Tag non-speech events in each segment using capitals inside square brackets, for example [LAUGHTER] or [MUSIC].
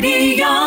Radio.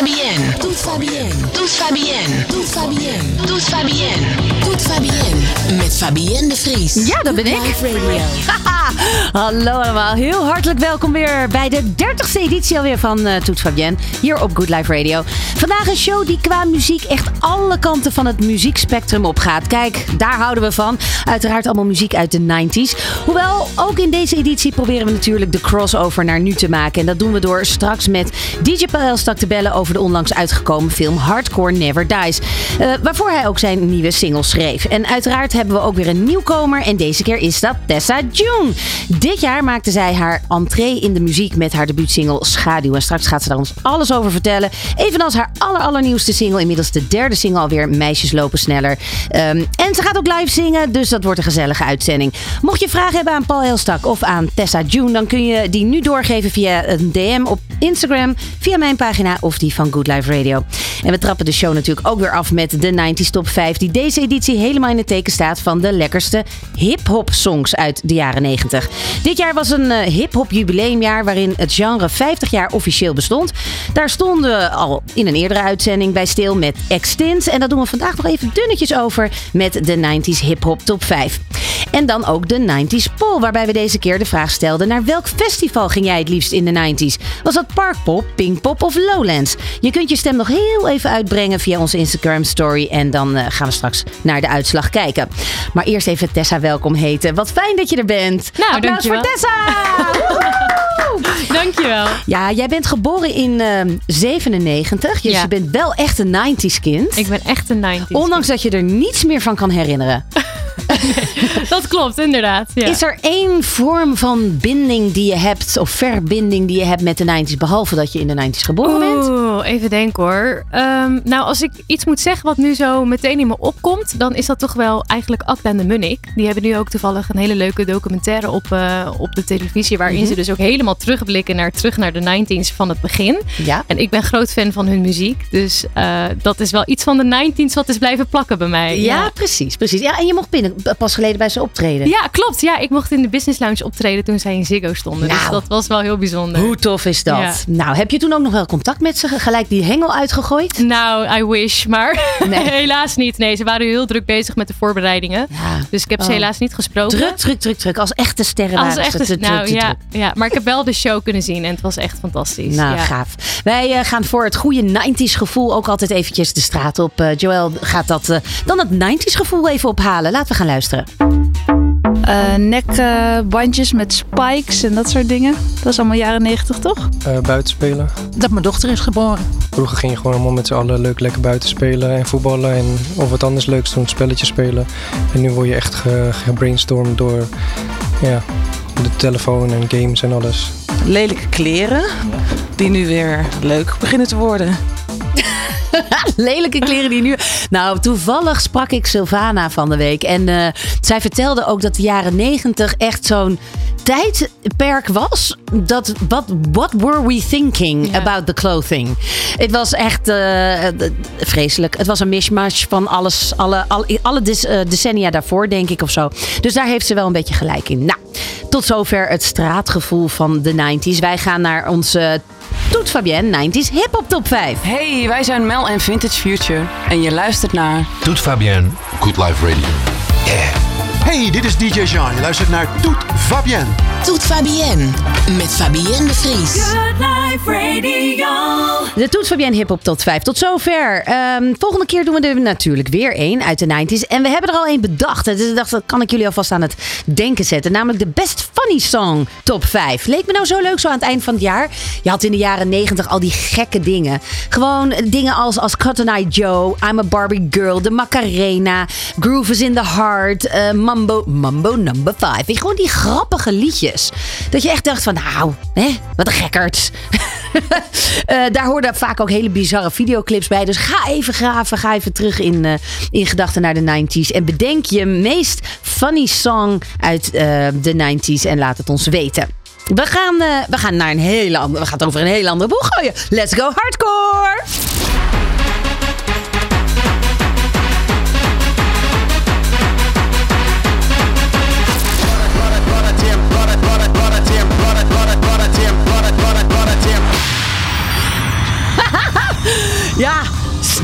Bien. Tout va bien. Tout va bien. Tout va bien. Tout va bien. Tout va bien. Met Fabienne de Vries. Ja, dat ben ik. [LAUGHS] Hallo allemaal, heel hartelijk welkom weer bij de 30ste editie alweer van uh, Toet Fabienne hier op Good Life Radio. Vandaag een show die qua muziek echt alle kanten van het muziekspectrum opgaat. Kijk, daar houden we van. Uiteraard allemaal muziek uit de 90s. Hoewel, ook in deze editie proberen we natuurlijk de crossover naar nu te maken. En dat doen we door straks met DJ Pael Stak te bellen over de onlangs uitgekomen film Hardcore Never Dies. Uh, waarvoor hij ook zijn nieuwe single schreef. En uiteraard hebben we ook weer een nieuwkomer. En deze keer is dat Tessa June. Dit jaar maakte zij haar entree in de muziek met haar debuutsingle Schaduw. En straks gaat ze daar ons alles over vertellen. Evenals haar aller, allernieuwste single. Inmiddels de derde single alweer. Meisjes lopen sneller. Um, en ze gaat ook live zingen. Dus dat wordt een gezellige uitzending. Mocht je vragen hebben aan Paul Helstak of aan Tessa June. Dan kun je die nu doorgeven via een DM op Instagram. Via mijn pagina of die van Good Life Radio. En we trappen de show natuurlijk ook weer af met de 90s Top 5. Die deze editie helemaal in het teken staat van de lekkerste hip-hop songs uit de jaren 90. Dit jaar was een uh, hip-hop jubileumjaar waarin het genre 50 jaar officieel bestond. Daar stonden al in een eerdere uitzending bij stil met Extint. En dat doen we vandaag nog even dunnetjes over met de 90s hip-hop top 5. En dan ook de 90s poll, waarbij we deze keer de vraag stelden: naar welk festival ging jij het liefst in de 90s? Was dat Parkpop, Pinkpop of Lowlands? Je kunt je stem nog heel even uitbrengen via onze Instagram story en dan uh, gaan we straks naar de uitslag kijken. Maar eerst even Tessa welkom heten. Wat fijn dat je er bent. Nou, Applaus voor dankjewel. Tessa! [LAUGHS] Dankjewel. Ja, jij bent geboren in uh, 97, dus Ja. je bent wel echt een 90s kind. Ik ben echt een 90s. Ondanks dat je er niets meer van kan herinneren. [LAUGHS] Dat klopt, inderdaad. Ja. Is er één vorm van binding die je hebt, of verbinding die je hebt met de 90s, behalve dat je in de 90s geboren bent? Even denken hoor. Ehm, nou, als ik iets moet zeggen wat nu zo meteen in me opkomt, dan is dat toch wel eigenlijk Akda en de Munnik. Die hebben nu ook toevallig een hele leuke documentaire op, eh, op de televisie, waarin Mhm. ze dus ook helemaal terugblikken naar, terug naar de 90s van het begin. Ja. En ik ben groot fan van hun muziek, dus eh, dat is wel iets van de 90s wat is blijven plakken bij mij. Ja, precies, precies. Ja, en je mocht binnen pas geleden bij ze optreden. Ja, klopt. Ja, ik mocht in de Business Lounge optreden toen zij in Ziggo stonden. Nou. Dus dat was wel heel bijzonder. Hoe tof is dat? Ja. Nou, heb je toen ook nog wel contact met ze? Gelijk die hengel uitgegooid? Nou, I wish, maar [LAUGHS] Nee. helaas niet. Nee, ze waren heel druk bezig met de voorbereidingen. Ja. Dus ik heb ze Oh. helaas niet gesproken. Druk, druk, druk, druk. Als echte sterren Als waren ze. echt Druk, druk, nou druk, ja, druk. ja, maar ik heb wel de show kunnen zien en het was echt fantastisch. Nou, ja. gaaf. Wij eh, gaan voor het goede 90s gevoel ook altijd eventjes de straat op. Eh, Joël gaat dat, eh, dan het 90s gevoel even ophalen. Laten we gaan luisteren. Eh, nekbandjes met spikes en dat soort dingen. Dat is allemaal jaren 90, toch? eh buiten spelen. Dat mijn dochter is geboren. Vroeger ging je gewoon allemaal met z'n allen leuk lekker buiten spelen en voetballen en of wat anders leuks doen, spelletjes spelen. En nu word je echt ge- gebrainstormd door ja, de telefoon en games en alles. Lelijke kleren. Die nu weer leuk beginnen te worden. [LAUGHS] Lelijke kleren die nu. Nou, toevallig sprak ik Sylvana van de week. En eh, zij vertelde ook dat de jaren negentig echt zo'n tijdperk was. Dat, what, what were we thinking Ja. about the clothing? Het was echt eh, eh, vreselijk. Het was een mishmash van alles, alle, alle, alle eh, decennia daarvoor, denk ik, of zo. Dus daar heeft ze wel een beetje gelijk in. Nou, tot zover het straatgevoel van de 90s. Wij gaan naar onze Toet Fabienne 90s hip-hop top 5. Hey, wij zijn Mel en Vintage Future en je luistert naar Toet Fabienne, Good Life Radio. Hey, dit is DJ Jean. Je luistert naar Toet Fabienne. Tout Fabienne. Met Fabienne de Vries. Good Life Radio. De Toets Fabienne Hip Hop tot 5. Tot zover. Ehm, volgende keer doen we er natuurlijk weer één uit de 90s. En we hebben er al één bedacht. Dus ik dacht, dat kan ik jullie alvast aan het denken zetten. Namelijk de Best Funny Song top 5. Leek me nou zo leuk zo aan het eind van het jaar. Je had in de jaren 90 al die gekke dingen. Gewoon dingen als, als Cotton Eye Joe, I'm a Barbie Girl, de Macarena, Groove is in the Heart, eh, Mambo, Mambo number 5. Weet je, gewoon die grappige liedjes. Dat je echt dacht van, nou, hè, wat een gekkerts. [LAUGHS] Eh, daar hoorden vaak ook hele bizarre videoclips bij. Dus ga even graven. Ga even terug in, eh, in gedachten naar de 90s. En bedenk je meest funny song uit eh, de 90s. En laat het ons weten. We gaan, we gaan naar een hele andere. We gaan het over een hele andere boeg gooien. Let's go hardcore!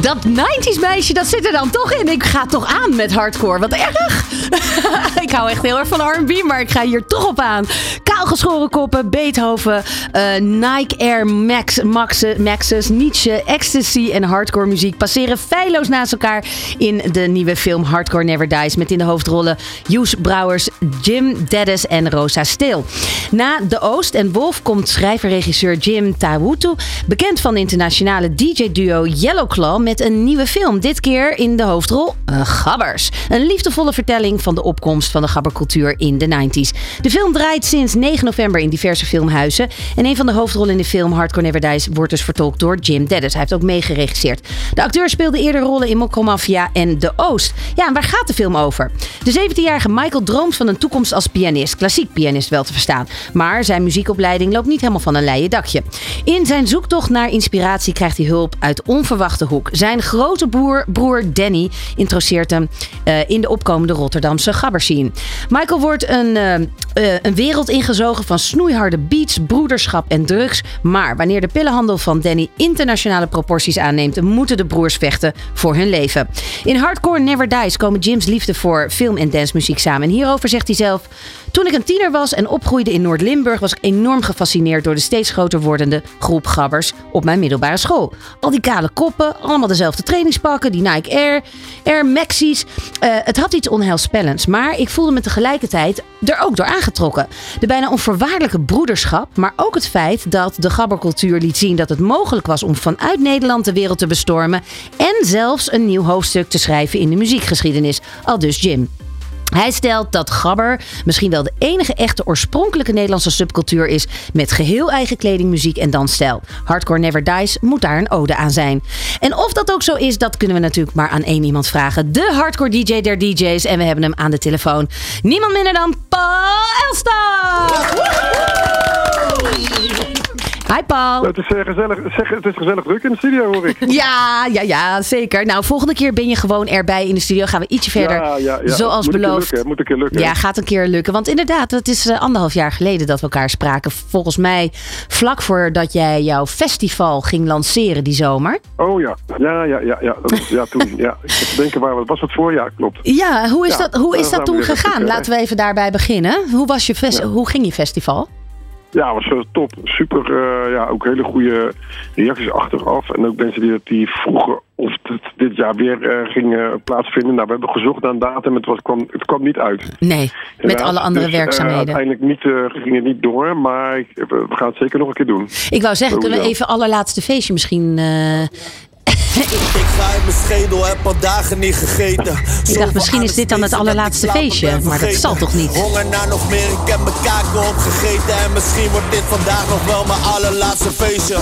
Dat 90s meisje, dat zit er dan toch in. Ik ga toch aan met hardcore. Wat erg. [LAUGHS] ik hou echt heel erg van R&B, maar ik ga hier toch op aan. Kaalgeschoren koppen, Beethoven, eh, Nike Air Max, Max, Maxes, Nietzsche, Ecstasy en hardcore muziek passeren feilloos naast elkaar in de nieuwe film Hardcore Never Dies. Met in de hoofdrollen Joes Brouwers, Jim Dennis en Rosa Stil. Na De Oost en Wolf komt schrijver-regisseur Jim Tawutu, bekend van de internationale DJ-duo Yellowclaw, met een nieuwe film. Dit keer in de hoofdrol uh, Gabbers. Een liefdevolle vertelling van de opkomst van de gabbercultuur in de 90s. De film draait sinds 9 november in diverse filmhuizen. En een van de hoofdrollen in de film Hardcore Never Dies wordt dus vertolkt door Jim Dennis. Hij heeft ook meegeregisseerd. De acteur speelde eerder rollen in Mokko Mafia en De Oost. Ja, en waar gaat de film over? De 17-jarige Michael droomt van een toekomst als pianist. Klassiek pianist wel te verstaan. Maar zijn muziekopleiding loopt niet helemaal van een leien dakje. In zijn zoektocht naar inspiratie krijgt hij hulp uit onverwachte hoek. Zijn grote broer, broer Danny introduceert hem uh, in de opkomende Rotterdamse gabberscene. Michael wordt een, uh, een wereld ingezogen van snoeiharde beats, broederschap en drugs. Maar wanneer de pillenhandel van Danny internationale proporties aanneemt, moeten de broers vechten voor hun leven. In Hardcore Never Dies komen Jim's liefde voor film- en dancemuziek samen. En hierover zegt hij zelf: Toen ik een tiener was en opgroeide in Noord-Limburg, was ik enorm gefascineerd door de steeds groter wordende groep gabbers op mijn middelbare school. Al die kale koppen, allemaal dezelfde trainingspakken, die Nike Air, Air Maxi's. Uh, het had iets onheilspellends, maar ik voelde me tegelijkertijd er ook door De bijna onvoorwaardelijke broederschap, maar ook het feit dat de gabbercultuur liet zien dat het mogelijk was om vanuit Nederland de wereld te bestormen en zelfs een nieuw hoofdstuk te schrijven in de muziekgeschiedenis. Al dus Jim. Hij stelt dat gabber misschien wel de enige echte oorspronkelijke Nederlandse subcultuur is met geheel eigen kleding, muziek en dansstijl. Hardcore Never Dies moet daar een ode aan zijn. En of dat ook zo is, dat kunnen we natuurlijk maar aan één iemand vragen. De hardcore DJ der DJ's en we hebben hem aan de telefoon. Niemand minder dan Paul! Hi Paul. Het is, uh, gezellig, zeg, het is gezellig druk in de studio hoor ik. [LAUGHS] Ja, ja, ja, zeker. Nou, volgende keer ben je gewoon erbij in de studio. Gaan we ietsje verder. Ja, ja, ja. Zoals moet beloofd. Lukken, moet een keer lukken. Ja, gaat een keer lukken. Want inderdaad, het is uh, anderhalf jaar geleden dat we elkaar spraken. Volgens mij vlak voordat jij jouw festival ging lanceren die zomer. Oh ja, ja, ja, ja, ja, dat, ja toen. ja. Ik denken waar was het voorjaar, klopt. Ja, hoe is Ja, dat, hoe is daar dat toen gegaan? even, Laten we even daarbij beginnen. Hoe, was je hoe ging je festival? Ja, was uh, top. Super, uh, ja, ook hele goede reacties achteraf. En ook mensen die, die vroegen of het dit jaar weer uh, ging uh, plaatsvinden. Nou, we hebben gezocht naar een datum, het, was, kwam, het kwam niet uit. Nee, met alle andere Dus, werkzaamheden. uiteindelijk niet, ging het niet door, maar we gaan het zeker nog een keer doen. Ik wou zeggen, kunnen we even allerlaatste feestje misschien... Ik ga in mijn schedel, heb al dagen niet gegeten. Ik dacht, misschien is dit dan het allerlaatste feestje, maar dat zal toch niet? Honger naar nog meer, ik heb mijn kaken opgegeten. En misschien wordt dit vandaag nog wel mijn allerlaatste feestje.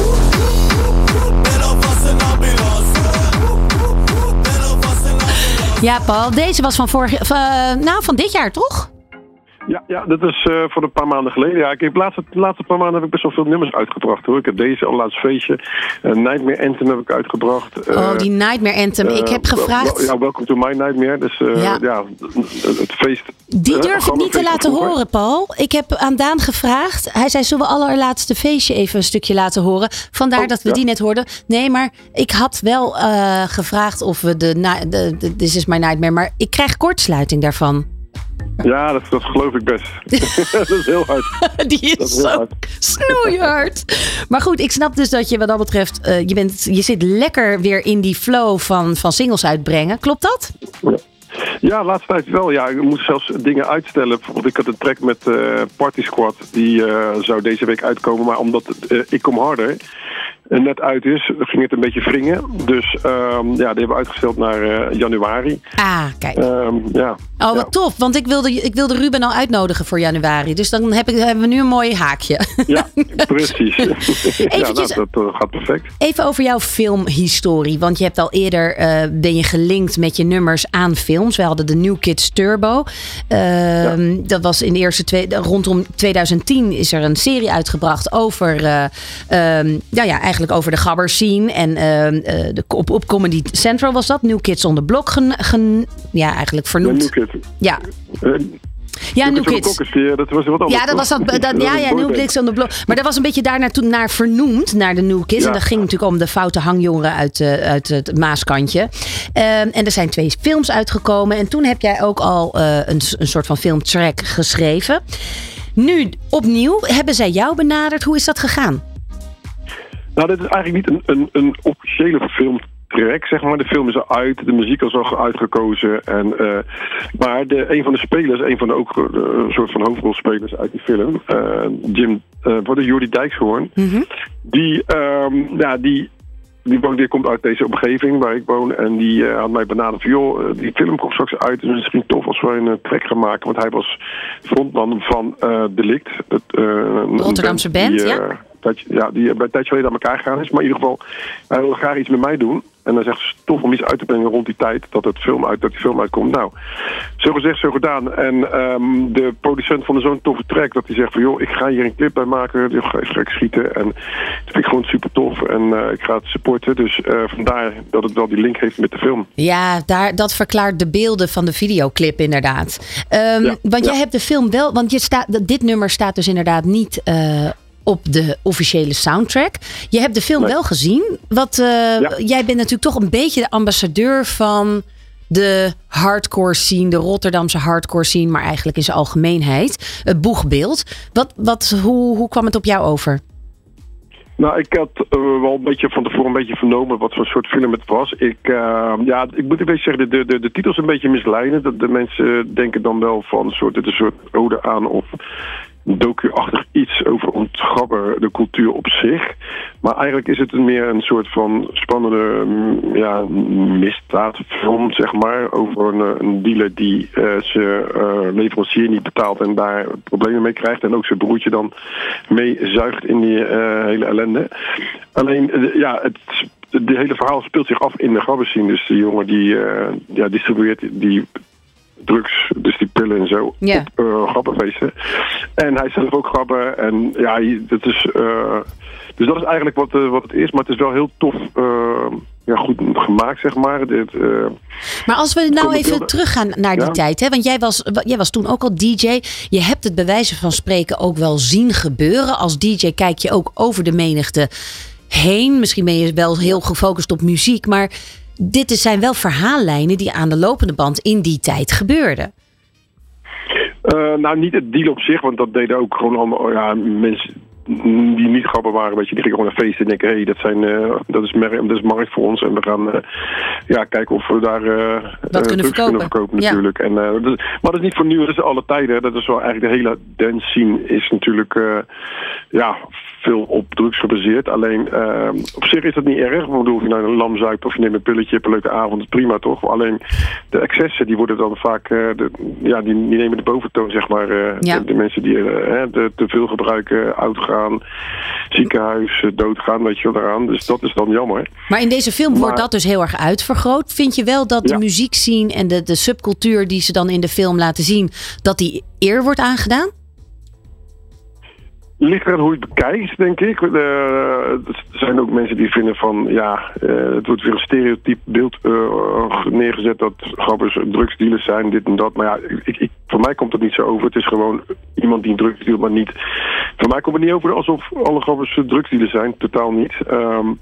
Ben alvast een ambulance. Ja, Paul, deze was van vorig van, eh, nou, van dit jaar, toch? Ja, ja dat is uh, voor een paar maanden geleden. Ja, ik heb de laatste, de laatste paar maanden heb ik best wel veel nummers uitgebracht hoor. Ik heb deze allerlaatste feestje. Uh, Nightmare Anthem heb ik uitgebracht. Uh, oh, die Nightmare Anthem. ik heb gevraagd. Ja, Welcome to my Nightmare. Dus ja. ja. het feest. Die durf ik niet te laten horen, Paul. Ik heb aan Daan gevraagd. Hij zei, zullen we allerlaatste feestje even een stukje laten horen? Vandaar oh, dat we ja. die net hoorden. Nee, maar ik had wel gevraagd of we de, de, de This is my Nightmare. Maar ik krijg kortsluiting daarvan. Ja, dat, dat geloof ik best. [LAUGHS] dat is heel hard. [LAUGHS] Die is, is zo hard. snoeihard. Maar goed, ik snap dus dat je wat dat betreft... Uh, je, bent, je zit lekker weer in die flow van, van singles uitbrengen. Klopt dat? Ja. Ja, laatste tijd wel. Ja, ik moet zelfs dingen uitstellen. Bijvoorbeeld, ik had een track met uh, Party Squad. Die uh, zou deze week uitkomen. Maar omdat uh, Ik Kom Harder net uit is, ging het een beetje wringen. Dus um, ja, die hebben we uitgesteld naar uh, januari. Ah, kijk. Um, ja. Oh, wat ja. tof. Want ik wilde, ik wilde Ruben al uitnodigen voor januari. Dus dan heb ik, hebben we nu een mooi haakje. Ja, [LAUGHS] precies. [LAUGHS] Eventjes, ja, dat, dat, dat, gaat perfect. Even over jouw filmhistorie. Want je hebt al eerder, uh, ben je gelinkt met je nummers aan films. We hadden de New Kids Turbo. Uh, ja. Dat was in de eerste twee, rondom 2010 is er een serie uitgebracht over, um, ja, ja, eigenlijk over de gabber scene. En uh, de, op, op Comedy Central was dat. New Kids on the Block. Gen, gen, ja, eigenlijk vernoemd. New Kid. Ja. Ja, New Kids. dat was wat anders. Ja, dat was dat, ja, ja, New Kids on the Block. Maar dat was een beetje daar naartoe, naar vernoemd, naar de New Kids. Ja. En dat ging natuurlijk om de foute hangjongeren uit, eh, uit het Maaskantje. Ehm, en er zijn twee films uitgekomen. En toen heb jij ook al eh, een, een soort van filmtrack geschreven. Nu, opnieuw, hebben zij jou benaderd. Hoe is dat gegaan? Nou, dit is eigenlijk niet een, een, een officiële filmtrack, zeg maar. De film is al uit, de muziek is al uitgekozen. En, eh, maar de, een van de spelers, een van de ook eh, een soort van hoofdrolspelers uit die film, eh, Jim, uh, wordt Jordi Dijkshoorn, die, ehm, ja, die die, woont, die komt uit deze omgeving waar ik woon. En die had mij benaderd van, joh, die film komt straks uit. Dus het is misschien tof als we een track gaan maken. Want hij was frontman van Delict. Het, Rotterdamse band, die, ja. Dat, ja, die bij een tijdje geleden aan elkaar gegaan is. Maar in ieder geval, hij wil graag iets met mij doen. En dan zegt ze tof om iets uit te brengen rond die tijd dat, het film uit, dat die film uitkomt. Nou, zo gezegd, zo gedaan. En um, de producent vond zo'n toffe track dat hij zegt van joh, ik ga hier een clip bij maken. Ik ga even schieten. En dat vind ik gewoon super tof. En uh, ik ga het supporten. Dus uh, vandaar dat het wel die link heeft met de film. Ja, daar, dat verklaart de beelden van de videoclip inderdaad. Um, ja, want ja. jij hebt de film wel, want je staat, dit nummer staat dus inderdaad niet uh, op de officiële soundtrack. Je hebt de film nee. wel gezien. Wat, uh, ja. Jij bent natuurlijk toch een beetje de ambassadeur van de hardcore scene, de Rotterdamse hardcore scene, maar eigenlijk in zijn algemeenheid. Het boegbeeld. Wat, wat, hoe, hoe kwam het op jou over? Nou, ik had uh, wel een beetje van tevoren een beetje vernomen wat voor soort film het was. Ik, uh, ja, ik moet een beetje zeggen, de, de, de titel is een beetje misleidend. De, de mensen denken dan wel van, soort, dit is een soort ode aan of docu-achtig iets over ontgrabber de cultuur op zich. Maar eigenlijk is het meer een soort van spannende ja, misdaadfilm, zeg maar. Over een, een dealer die uh, zijn uh, leverancier niet betaalt en daar problemen mee krijgt. En ook zijn broertje dan meezuigt in die hele ellende. Alleen, ja, het hele verhaal speelt zich af in de grabbenscene. Dus de jongen die ja, distribueert die drugs, dus die pillen en zo, ja. op uh, grappenfeesten. En hij is zelf ook grappen. En ja, dat is... Uh, dus dat is eigenlijk wat, uh, wat het is. Maar het is wel heel tof ja, goed gemaakt, zeg maar. Dit, maar als we nou even teruggaan naar die ja? tijd. Hè? Want jij was, jij was toen ook al DJ. Je hebt het bij wijze van spreken ook wel zien gebeuren. Als DJ kijk je ook over de menigte heen. Misschien ben je wel heel gefocust op muziek. Maar dit zijn wel verhaallijnen die aan de lopende band in die tijd gebeurden. Uh, nou, niet het deal op zich, want dat deden ook gewoon allemaal ja, mensen die niet grappig waren. Weet je, die gingen gewoon naar feesten en denken: hé, hey, dat, zijn, uh, dat, is dat is markt voor ons. En we gaan uh, ja, kijken of we daar dat kunnen verkopen. kunnen verkopen, natuurlijk. Ja. En, dat is, maar dat is niet voor nu, dat is alle tijden. Dat is wel eigenlijk de hele dance scene is natuurlijk ja, veel op drugs gebaseerd. Alleen uh, op zich is dat niet erg. Ik bedoel, of je nou een lam zuipt of je neemt een pilletje, hebt een leuke avond, prima toch? Alleen de excessen die worden dan vaak, uh, de, ja, die, die, nemen de boventoon, zeg maar. Uh, ja. de, de, mensen die de, te veel gebruiken, oud gaan, ziekenhuis, doodgaan, weet je wel daaraan. Dus dat is dan jammer. Maar in deze film maar, wordt dat dus heel erg uitvergroot. Vind je wel dat de ja. muziek zien en de, de subcultuur die ze dan in de film laten zien, dat die eer wordt aangedaan? Ligt eraan hoe je het bekijkt, denk ik. Uh, er zijn ook mensen die vinden van, ja, uh, het wordt weer een stereotyp beeld uh, neergezet dat grappers drugsdealers zijn, dit en dat. Maar ja, ik, ik, voor mij komt het niet zo over. Het is gewoon iemand die een drugs dealt, maar niet... Voor mij komt het niet over alsof alle grappers drugsdealers zijn, totaal niet. Um,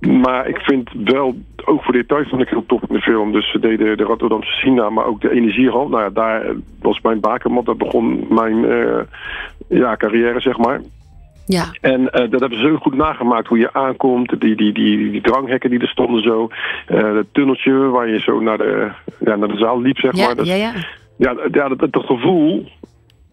maar ik vind wel, ook voor details vond ik heel tof in de film. Dus ze deden de Rotterdamse Sina, maar ook de energiehal. Nou ja, daar was mijn bakermat, daar begon mijn uh, ja, carrière, zeg maar. Ja. En uh, dat hebben ze zo goed nagemaakt, hoe je aankomt, die, die, die, die dranghekken die er stonden zo. Uh, het tunneltje waar je zo naar de, ja, naar de zaal liep, zeg ja, maar. Ja, ja. Ja, ja dat, dat gevoel,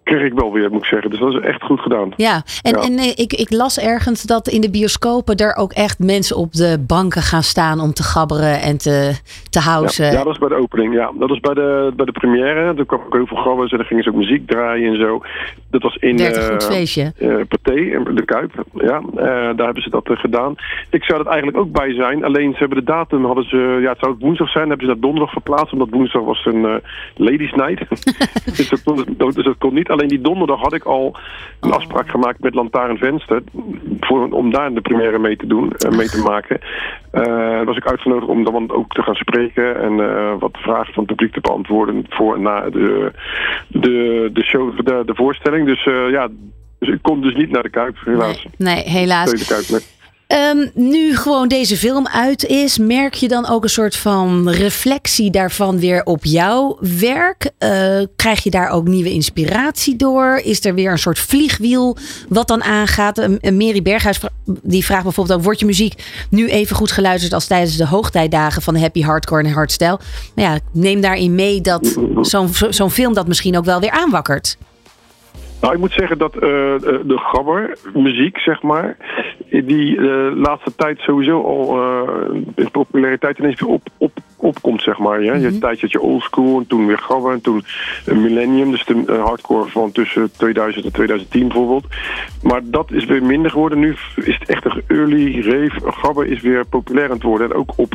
kreeg ik wel weer, moet ik zeggen. Dus dat is echt goed gedaan. Ja, en, Ja. en eh, ik, ik las ergens dat in de bioscopen er ook echt mensen op de banken gaan staan om te gabberen en te, te housen. Ja, ja, dat is bij de opening. Ja, dat is bij de, bij de première. Toen kwam ook heel veel grabbers en dan gingen ze ook muziek draaien en zo. Dat was in eh, goed feestje. eh, Pathé, in de Kuip. Ja, daar hebben ze dat gedaan. Ik zou er eigenlijk ook bij zijn. Alleen ze hebben de datum, hadden ze, ja, het zou woensdag zijn, hebben ze naar donderdag verplaatst. Omdat woensdag was een ladies night. [LAUGHS] dus, dat kon, dus dat kon niet. Alleen die donderdag had ik al een afspraak gemaakt met Lantaarn Venster. Voor, om daar de première mee te doen, eh, mee te [LAUGHS] maken. Daar was ik uitgenodigd om dan ook te gaan spreken. En eh, wat vragen van het publiek te beantwoorden voor en na de, de, de show, de, de voorstelling. Dus ja, dus ik kon dus niet naar de Kuip, helaas. Nee, helaas. Tweede Kuip, nee. Ehm, nu gewoon deze film uit is, merk je dan ook een soort van reflectie daarvan weer op jouw werk? Eh, krijg je daar ook nieuwe inspiratie door? Is er weer een soort vliegwiel wat dan aangaat? Een Mary Berghuis die vraagt bijvoorbeeld ook: wordt je muziek nu even goed geluisterd als tijdens de hoogtijdagen van Happy Hardcore en Hardstyle? Nou ja, neem daarin mee dat zo'n zo'n film dat misschien ook wel weer aanwakkert. Nou, ik moet zeggen dat eh, de de gabber, muziek, zeg maar, die de laatste tijd sowieso al eh, in populariteit ineens weer op, op, opkomt, zeg maar. Ja? Je hebt een tijdje had je oldschool en toen weer gabber en toen millennium, dus de eh, hardcore van tussen 2000 en 2010 bijvoorbeeld. Maar dat is weer minder geworden. Nu is het echt een early rave. Gabber is weer populair aan het worden. En ook op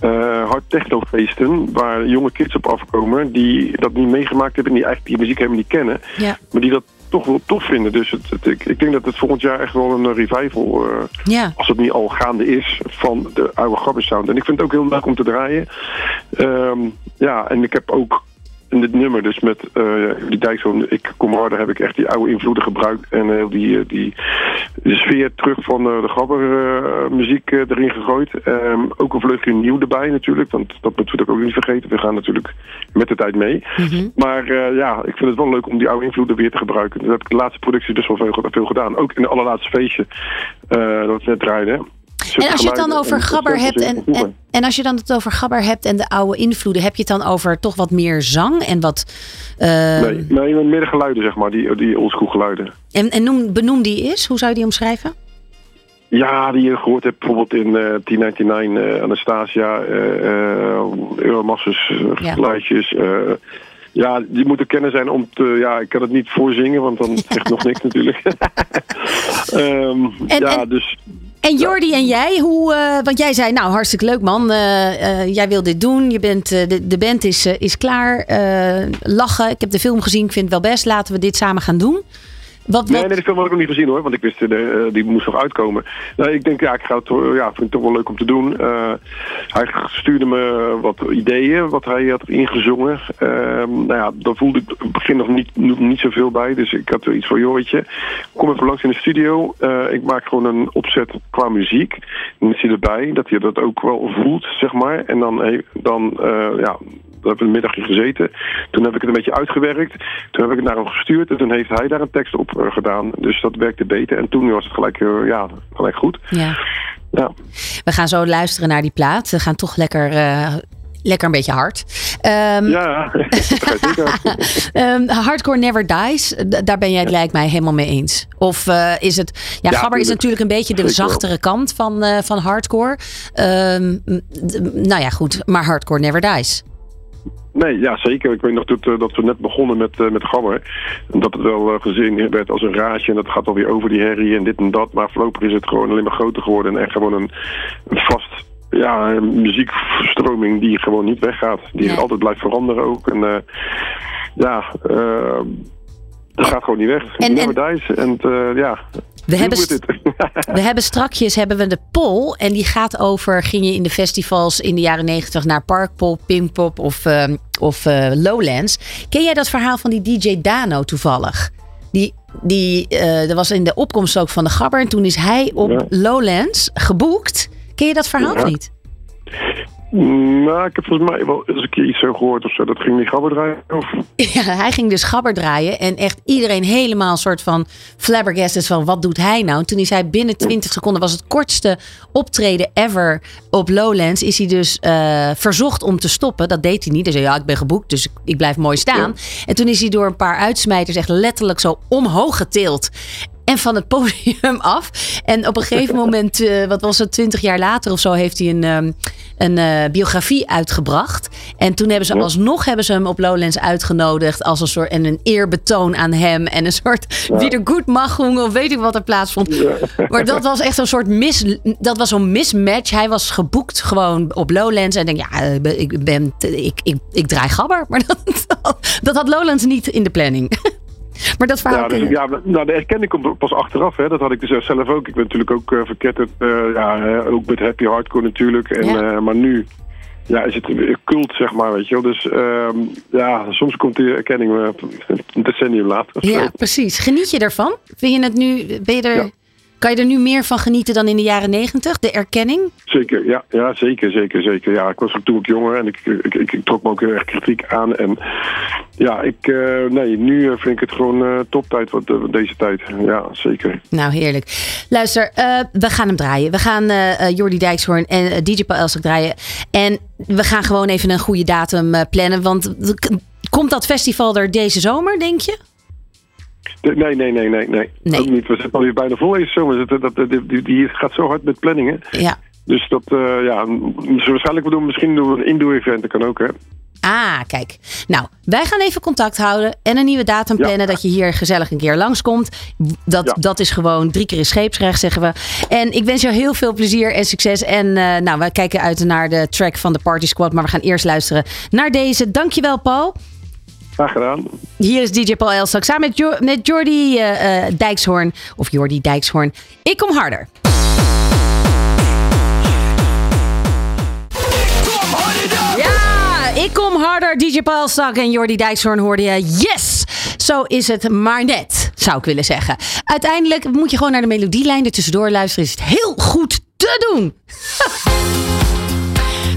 eh hard technofeesten, waar jonge kids op afkomen, die dat niet meegemaakt hebben en die eigenlijk die muziek helemaal niet kennen. Ja. Maar die dat toch wel tof vinden. Dus het, het- ik, ik denk dat het volgend jaar echt wel een eh, revival, eh, Ja. als het niet al gaande is, van de oude Gabber sound. En ik vind het ook heel leuk om te draaien. Ehm, ja, en ik heb ook in dit nummer, dus met eh, die Dijkzoon, ik kom harder, heb ik echt die oude invloeden gebruikt. En heel die, eh, die de sfeer terug van eh, de Gabber eh, muziek eh, erin gegooid. Ehm, ook een vleugje nieuw erbij natuurlijk, want dat moeten we ook niet vergeten. We gaan natuurlijk met de tijd mee. Maar eh, ja, ik vind het wel leuk om die oude invloeden weer te gebruiken. Dat heb ik de laatste productie best wel veel, veel gedaan. Ook in de allerlaatste feestje eh, dat we net draaiden. En als je het dan over Gabber hebt en, en, en als je dan het over Gabber hebt en de oude invloeden, heb je het dan over toch wat meer zang en wat. eh, Nee, nee, meer de geluiden zeg maar, die, die oldschool geluiden. En, en noem, benoem die eens, hoe zou je die omschrijven? Ja, die je gehoord hebt bijvoorbeeld in eh 1099, eh, Anastasia, Euromasses, eh, Ja. geluidjes. ja, die moeten kennen zijn om te... Ja, ik kan het niet voorzingen, want dan zegt nog niks [LAUGHS] natuurlijk. [LAUGHS] Ehm, En- ja, en- dus... En Jordi en jij, hoe, eh, want jij zei, nou hartstikke leuk man, eh, eh, jij wil dit doen, je bent, de, de band is, is klaar, lachen, ik heb de film gezien, ik vind het wel best, laten we dit samen gaan doen. Wat, Nee, wat, nee, de film had ik nog niet gezien hoor, want ik wist, de, die moest nog uitkomen. Nee, ik denk, ja, ik ga het, eh, ja, vind het toch wel leuk om te doen. Eh, hij stuurde me wat ideeën, wat hij had ingezongen. Ehm, nou ja, daar voelde ik in het begin nog niet, niet zoveel bij. Dus ik had iets van, joh, weet je, kom even langs in de studio. Eh, ik maak gewoon een opzet qua muziek. Dan is hij erbij, dat hij dat ook wel voelt, zeg maar. En dan, dan eh, we hebben een middagje gezeten. Toen heb ik het een beetje uitgewerkt. Toen heb ik het naar hem gestuurd. En toen heeft hij daar een tekst op eh, gedaan. Dus dat werkte beter. En toen was het gelijk, eh, ja, gelijk goed. ja. Ja. We gaan zo luisteren naar die plaat, we gaan toch lekker, eh, lekker een beetje hard. Ehm, Ja, [LAUGHS] zeker. Ehm, hardcore never dies. Daar ben jij het lijkt mij helemaal mee eens. Of is het. Ja, Ja, Gabber is tuurlijk. natuurlijk een beetje de wel. zachtere kant van, van hardcore. Ehm, nou ja, goed. Maar hardcore never dies. Nee, ja, zeker. Ik weet nog dat, eh, dat we net begonnen met, eh, met Gabber. En dat het wel eh, gezien werd als een raadje. En dat gaat alweer over die herrie en dit en dat. Maar voorlopig is het gewoon alleen maar groter geworden. En echt gewoon een, een vast ja, een muziekstroming die gewoon niet weggaat. Die Nee. altijd blijft veranderen ook. En ja, eh, dat gaat gewoon niet weg. En- Never dies. En eh, ja, We hebben, [LAUGHS] we hebben strakjes hebben we de poll. En die gaat over. Ging je in de festivals in de jaren negentig naar Parkpop, Pinkpop of, ehm, of eh, Lowlands? Ken jij dat verhaal van die DJ Dano toevallig? Die, die, eh er was in de opkomst ook van de Gabber. En toen is hij op Ja. Lowlands geboekt. Ken je dat verhaal Ja. of niet? Nou, ik heb volgens mij wel eens een keer iets zo gehoord of zo. Dat ging die Gabber draaien. Of... Ja, hij ging dus gabber draaien. En echt iedereen helemaal een soort van flabbergasted van wat doet hij nou? En toen is hij binnen 20 seconden, was het kortste optreden ever op Lowlands. Is hij dus eh, verzocht om te stoppen. Dat deed hij niet. Hij zei ja, ik ben geboekt, dus ik, ik blijf mooi staan. En toen is hij door een paar uitsmijters echt letterlijk zo omhoog getild. En van het podium [LAUGHS] af. En op een gegeven moment, eh, wat was het, twintig jaar later of zo, heeft hij een, ehm, een eh, biografie uitgebracht. En toen hebben ze alsnog hebben ze hem op Lowlands uitgenodigd als een soort en een eerbetoon aan hem. En een soort wiedergoedmachung of weet ik wat er plaatsvond. Maar dat was echt een soort mis, dat was zo'n mismatch. Hij was geboekt gewoon op Lowlands. En denk, ja, eh, ik ben, ik, ik, ik draai gabber. Maar [LAUGHS] dat, dat had Lowlands niet in de planning. Maar dat verhaal Ja, dus, ja, nou, de erkenning komt pas achteraf. Hè. Dat had ik dus zelf ook. Ik ben natuurlijk ook eh, verketterd. eh, ja, ook met happy hardcore natuurlijk. En, Ja. eh, maar nu ja, is het een cult, zeg maar. Weet je wel. Dus ehm, ja, soms komt die erkenning eh, een decennium later. Ja, precies. Geniet je ervan? Vind je het nu, ben je er, Ja. Kan je er nu meer van genieten dan in de jaren negentig? De erkenning? Zeker, ja, ja, zeker, zeker, zeker. Ja, ik was ook toen ik jonger en ik, ik, ik, ik trok me ook heel erg kritiek aan. En ja, ik, eh, nee, nu eh, vind ik het gewoon eh, toptijd wat eh, deze tijd. Ja, zeker. Nou, heerlijk. Luister, we gaan hem draaien. We gaan Jordi Dijkshoorn en DJ Paul Elstak draaien. En we gaan gewoon even een goede datum plannen. Want komt dat festival er deze zomer, denk je? Nee, nee, nee, nee, nee. Nee. Ook niet. We zitten alweer bijna vol deze zomer. Dat, dat, die, die, gaat zo hard met planningen. Ja. Dus dat, eh, ja, waarschijnlijk we doen, misschien doen we een indoor-event. Dat kan ook, hè. Ah, kijk. Nou, wij gaan even contact houden en een nieuwe datum Ja. plannen dat je hier gezellig een keer langskomt. Dat, Ja. dat is gewoon drie keer in scheepsrecht, zeggen we. En ik wens jou heel veel plezier en succes. En eh, nou, wij kijken uit naar de track van de Party Squad. Maar we gaan eerst luisteren naar deze. Dankjewel, Paul. Graag gedaan. Hier is DJ Paul Elstak samen met, jo met Jordi eh, eh, Dijkshoorn. Of Jordi Dijkshoorn. Ik kom harder. Ja, ik kom harder. DJ Paul Elstak en Jordi Dijkshoorn hoorde je. Yes! Zo is het maar net, zou ik willen zeggen. Uiteindelijk moet je gewoon naar de melodielijn er tussendoor luisteren. Is het heel goed te doen. [LAUGHS]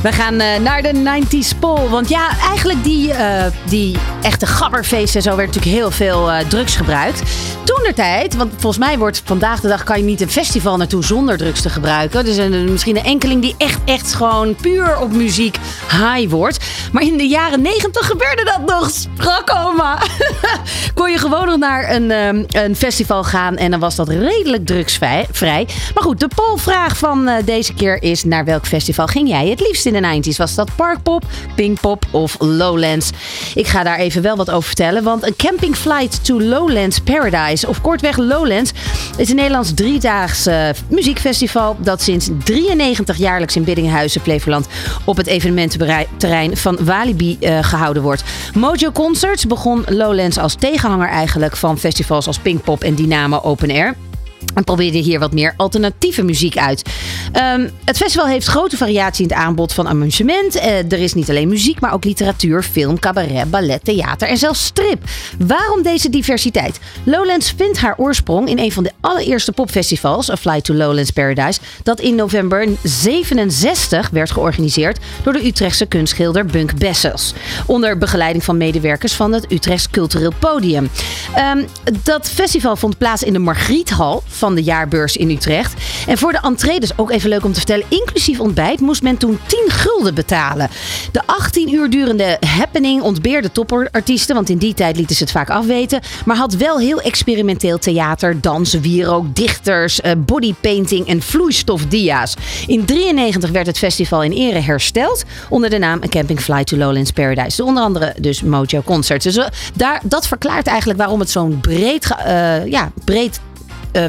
We gaan eh, naar de 90s Pol. Want ja, eigenlijk die, eh, die echte gabberfeesten en zo werd natuurlijk heel veel eh, drugs gebruikt. Toen de tijd, want volgens mij wordt vandaag de dag kan je niet een festival naartoe zonder drugs te gebruiken. Dus een, misschien een enkeling die echt, echt gewoon puur op muziek high wordt. Maar in de jaren 90 gebeurde dat nog, strak oma. [LAUGHS] Kon je gewoon nog naar een, een festival gaan en dan was dat redelijk drugsvrij. vrij. Maar goed, de polvraag van deze keer is: naar welk festival ging jij het liefst in de 90s? Was dat Parkpop, Pinkpop of Lowlands? Ik ga daar even wel wat over vertellen, want een camping flight to Lowlands Paradise, of kortweg Lowlands, is een Nederlands driedaags muziekfestival dat sinds 93 jaarlijks in Biddinghuizen, Flevoland, op het evenemententerrein van Walibi eh, gehouden wordt. Mojo Concerts begon Lowlands als tegenhanger eigenlijk van festivals als Pinkpop en Dynamo Open Air. En probeerde hier wat meer alternatieve muziek uit. Ehm, het festival heeft grote variatie in het aanbod van amusement. Eh, er is niet alleen muziek, maar ook literatuur, film, cabaret, ballet, theater en zelfs strip. Waarom deze diversiteit? Lowlands vindt haar oorsprong in een van de allereerste popfestivals, A Flight to Lowlands Paradise, dat in november 67 werd georganiseerd door de Utrechtse kunstschilder Bunk Bessels. Onder begeleiding van medewerkers van het Utrechts Cultureel Podium. Ehm, dat festival vond plaats in de Margriethal van de jaarbeurs in Utrecht. En voor de entree, dus ook even leuk om te vertellen, inclusief ontbijt, moest men toen 10 gulden betalen. De 18 uur durende happening ontbeerde topartiesten, want in die tijd lieten ze het vaak afweten. Maar had wel heel experimenteel theater, dans, wierook, dichters, eh, bodypainting en vloeistofdia's. In 93 werd het festival in ere hersteld onder de naam A Camping Fly to Lowlands Paradise. Onder andere dus Mojo Concerts. Dus eh, daar, dat verklaart eigenlijk waarom het zo'n breed, eh, ja, breed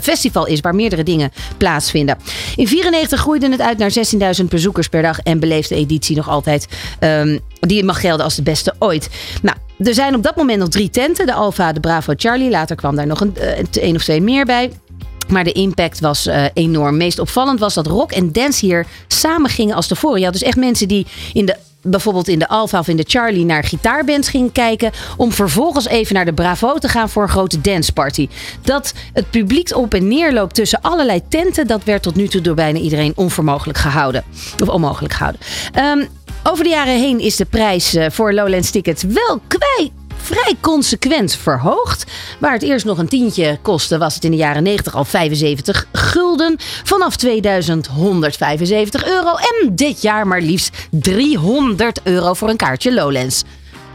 festival is waar meerdere dingen plaatsvinden. In 94 groeide het uit naar 16.000 bezoekers per dag en beleefde de editie nog altijd. ehm, die mag gelden als de beste ooit. Nou, er zijn op dat moment nog drie tenten: de Alfa, de Bravo, Charlie. Later kwam daar nog een, eh, een of twee meer bij. Maar de impact was eh, enorm. Meest opvallend was dat rock en dance hier samen gingen als tevoren. Je had dus echt mensen die in de bijvoorbeeld in de Alpha of in de Charlie naar gitaarbands gingen kijken. Om vervolgens even naar de Bravo te gaan voor een grote danceparty. Dat het publiek op en neer loopt tussen allerlei tenten. Dat werd tot nu toe door bijna iedereen onvermogelijk gehouden. Of onmogelijk gehouden. Ehm, over de jaren heen is de prijs eh, voor Lowlands tickets wel kwijt vrij consequent verhoogd. Waar het eerst nog een tientje kostte, was het in de jaren 90 al 75 gulden. Vanaf 2000 175 euro. En dit jaar maar liefst 300 euro voor een kaartje Lowlands.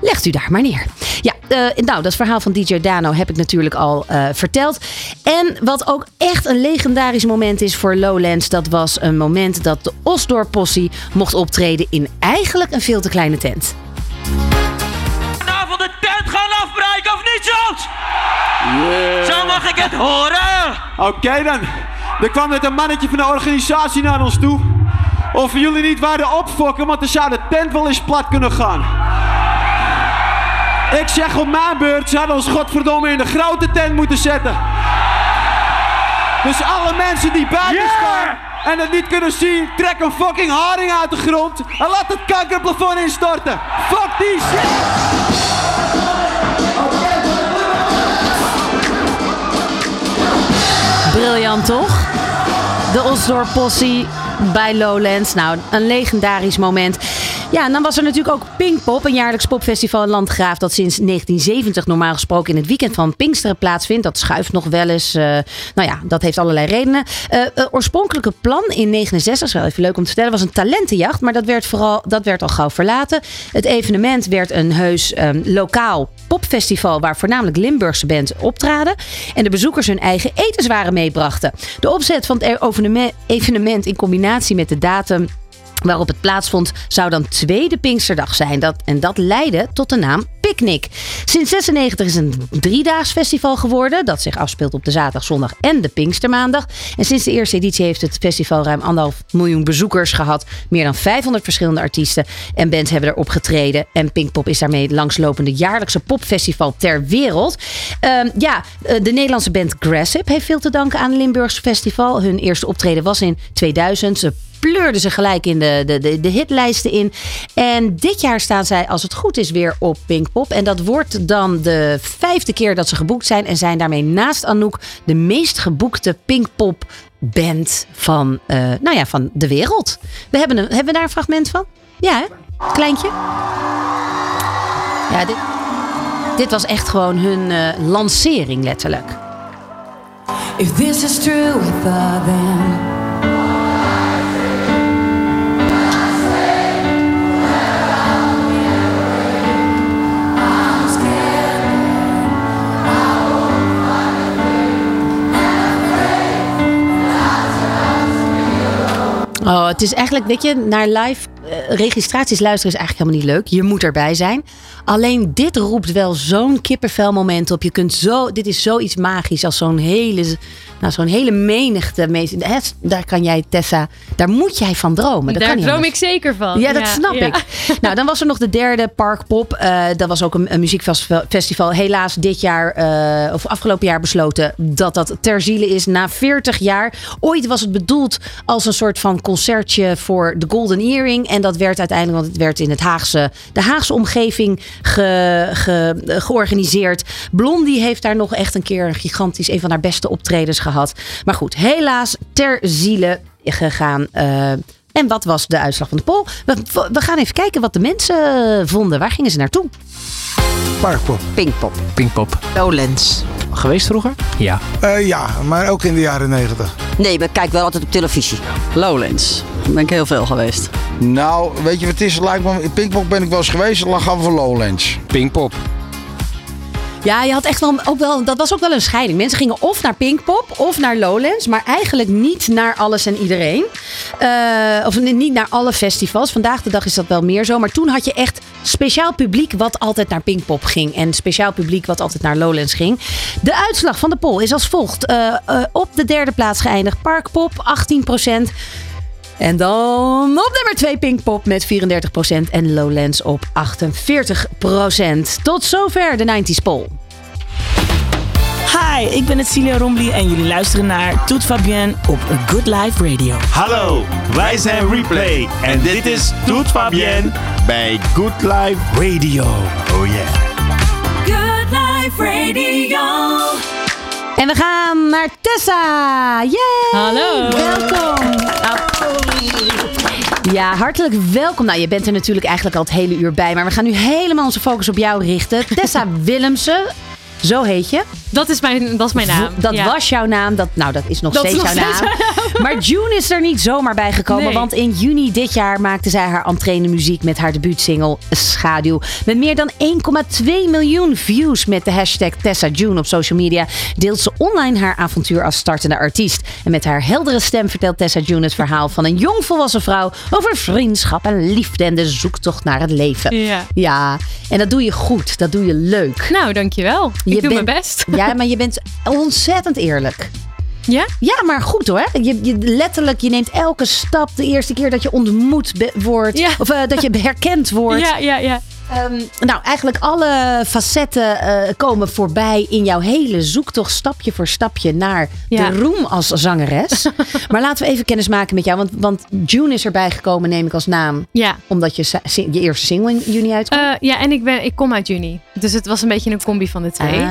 Legt u daar maar neer. Ja, eh, nou, dat verhaal van DJ Dano heb ik natuurlijk al eh, verteld. En wat ook echt een legendarisch moment is voor Lowlands... dat was een moment dat de Osdorp Possie mocht optreden... in eigenlijk een veel te kleine tent. Zo mag ik het horen! Oké dan. Er kwam net een mannetje van de organisatie naar ons toe. Of jullie niet waren opfokken, want dan zou de tent wel eens plat kunnen gaan. Ik zeg op mijn beurt, ze hadden ons godverdomme in de grote tent moeten zetten. Dus alle mensen die buiten staan en het niet kunnen zien, trek een fucking haring uit de grond en laat het kankerplafond instorten. Fuck die shit! Briljant toch? De Osdorp Possie bij Lowlands. Nou, een legendarisch moment. Ja, en dan was er natuurlijk ook Pinkpop, een jaarlijks popfestival in Landgraaf dat sinds 1970 normaal gesproken in het weekend van Pinksteren plaatsvindt. Dat schuift nog wel eens. eh, nou ja, dat heeft allerlei redenen. Eh eh, oorspronkelijke plan in 69, is wel even leuk om te vertellen, was een talentenjacht, maar dat werd vooral dat werd al gauw verlaten. Het evenement werd een heus ehm, lokaal popfestival waar voornamelijk Limburgse bands optraden en de bezoekers hun eigen etenswaren meebrachten. De opzet van het evenement- evenement in combinatie met de datum waarop het plaatsvond, zou dan tweede Pinksterdag zijn. Dat, en dat leidde tot de naam Picnic. Sinds 96 is het een driedaags festival geworden. Dat zich afspeelt op de zaterdag, zondag en de Pinkstermaandag. En sinds de eerste editie heeft het festival ruim anderhalf miljoen bezoekers gehad. Meer dan 500 verschillende artiesten en bands hebben erop getreden. En Pinkpop is daarmee het langslopende jaarlijkse popfestival ter wereld. Ehm, ja, eh, de Nederlandse band Grassip heeft veel te danken aan Limburgs Festival. Hun eerste optreden was in 2000. Ze pleurden ze gelijk in de, de, de, de hitlijsten in. En dit jaar staan zij, als het goed is, weer op Pinkpop. En dat wordt dan de vijfde keer dat ze geboekt zijn. En zijn daarmee naast Anouk de meest geboekte Pinkpop band van, eh, nou ja, van de wereld. We hebben, een, hebben we daar een fragment van? Ja, hè? Kleintje. Ja, dit, dit was echt gewoon hun eh, lancering, letterlijk. If this is true, I thought. Oh, het is eigenlijk, weet je, naar live registraties luisteren is eigenlijk helemaal niet leuk. Je moet erbij zijn. Alleen dit roept wel zo'n kippenvelmoment op. Je kunt zo, dit is zoiets magisch als zo'n hele, nou, zo'n hele menigte. mensen. Hè, Daar kan jij, Tessa, daar moet jij van dromen. Dat Daar kan droom anders. ik zeker van. Ja, dat snap ja. ik. Nou, dan was er nog de derde Parkpop. Eh dat was ook een, een muziekfestival. Helaas dit jaar, eh, of afgelopen jaar besloten dat dat ter ziele is na 40 jaar. Ooit was het bedoeld als een soort van concertje voor de Golden Earring. En dat werd uiteindelijk, want het werd in het Haagse, de Haagse omgeving ge, ge- georganiseerd. Blondie heeft daar nog echt een keer een gigantisch, een van haar beste optredens gehad. Maar goed, helaas ter ziele gegaan. Eh, en wat was de uitslag van de poll? We, we gaan even kijken wat de mensen vonden. Waar gingen ze naartoe? Parkpop. Pinkpop. Pinkpop. Lowlands. Geweest vroeger? Ja. Eh, ja, maar ook in de jaren negentig. Nee, maar ik kijk wel altijd op televisie. Lowlands. Daar ben ik heel veel geweest. Nou, weet je wat het is? Lijkt me, Pinkpop ben ik wel eens geweest. Dan gaan we voor Lowlands. Pinkpop. Ja, je had echt wel, ook wel, dat was ook wel een scheiding. Mensen gingen of naar Pinkpop of naar Lowlands, maar eigenlijk niet naar alles en iedereen. Eh, of niet naar alle festivals. Vandaag de dag is dat wel meer zo. Maar toen had je echt speciaal publiek wat altijd naar Pinkpop ging. En speciaal publiek wat altijd naar Lowlands ging. De uitslag van de poll is als volgt. Eh, eh, op de derde plaats geëindigd Parkpop, 18%. En dan op nummer 2 Pinkpop met 34% en Lowlands op 48%. Tot zover de 90s poll. Hi, ik ben het Celia Rombly en jullie luisteren naar Toet Fabienne op A Good Life Radio. Hallo, wij zijn Replay en dit is Toet Fabienne bij Good Life Radio. Oh yeah. Good Life Radio. En we gaan naar Tessa. Yay! Hallo. Welkom. Ja, hartelijk welkom. Nou, je bent er natuurlijk eigenlijk al het hele uur bij. Maar we gaan nu helemaal onze focus op jou richten. Tessa [LAUGHS] Willemsen. Zo heet je. Dat is mijn, dat is mijn naam. Dat ja. was jouw naam. Dat, nou, dat is nog Dat is steeds nog jouw steeds naam. Maar June is er niet zomaar bij gekomen. Nee. Want in juni dit jaar maakte zij haar entree in de muziek met haar debuutsingle Schaduw. Met meer dan 1,2 miljoen views met de hashtag Tessa June op social media deelt ze online haar avontuur als startende artiest. En met haar heldere stem vertelt Tessa June het verhaal van een jongvolwassen vrouw over vriendschap en liefde en de zoektocht naar het leven. Ja. Ja, en dat doe je goed. Dat doe je leuk. Nou, dankjewel. Doe mijn best. [LAUGHS] Ja, maar je bent ontzettend eerlijk. Ja? Ja, maar goed hoor. Je, je, letterlijk, je neemt elke stap de eerste keer dat je ontmoet wordt. Ja. Of eh, dat je [LAUGHS] herkend wordt. Ja, ja, ja. Ehm, nou, eigenlijk alle facetten eh, komen voorbij in jouw hele zoektocht, stapje voor stapje, naar Ja. de roem als zangeres. [LAUGHS] maar laten we even kennis maken met jou, want, want June is erbij gekomen, neem ik als naam. Ja. Omdat je je eerste single in juni uitkwam. Eh, ja, en ik, ben, ik kom uit juni. Dus het was een beetje een combi van de twee. Ah.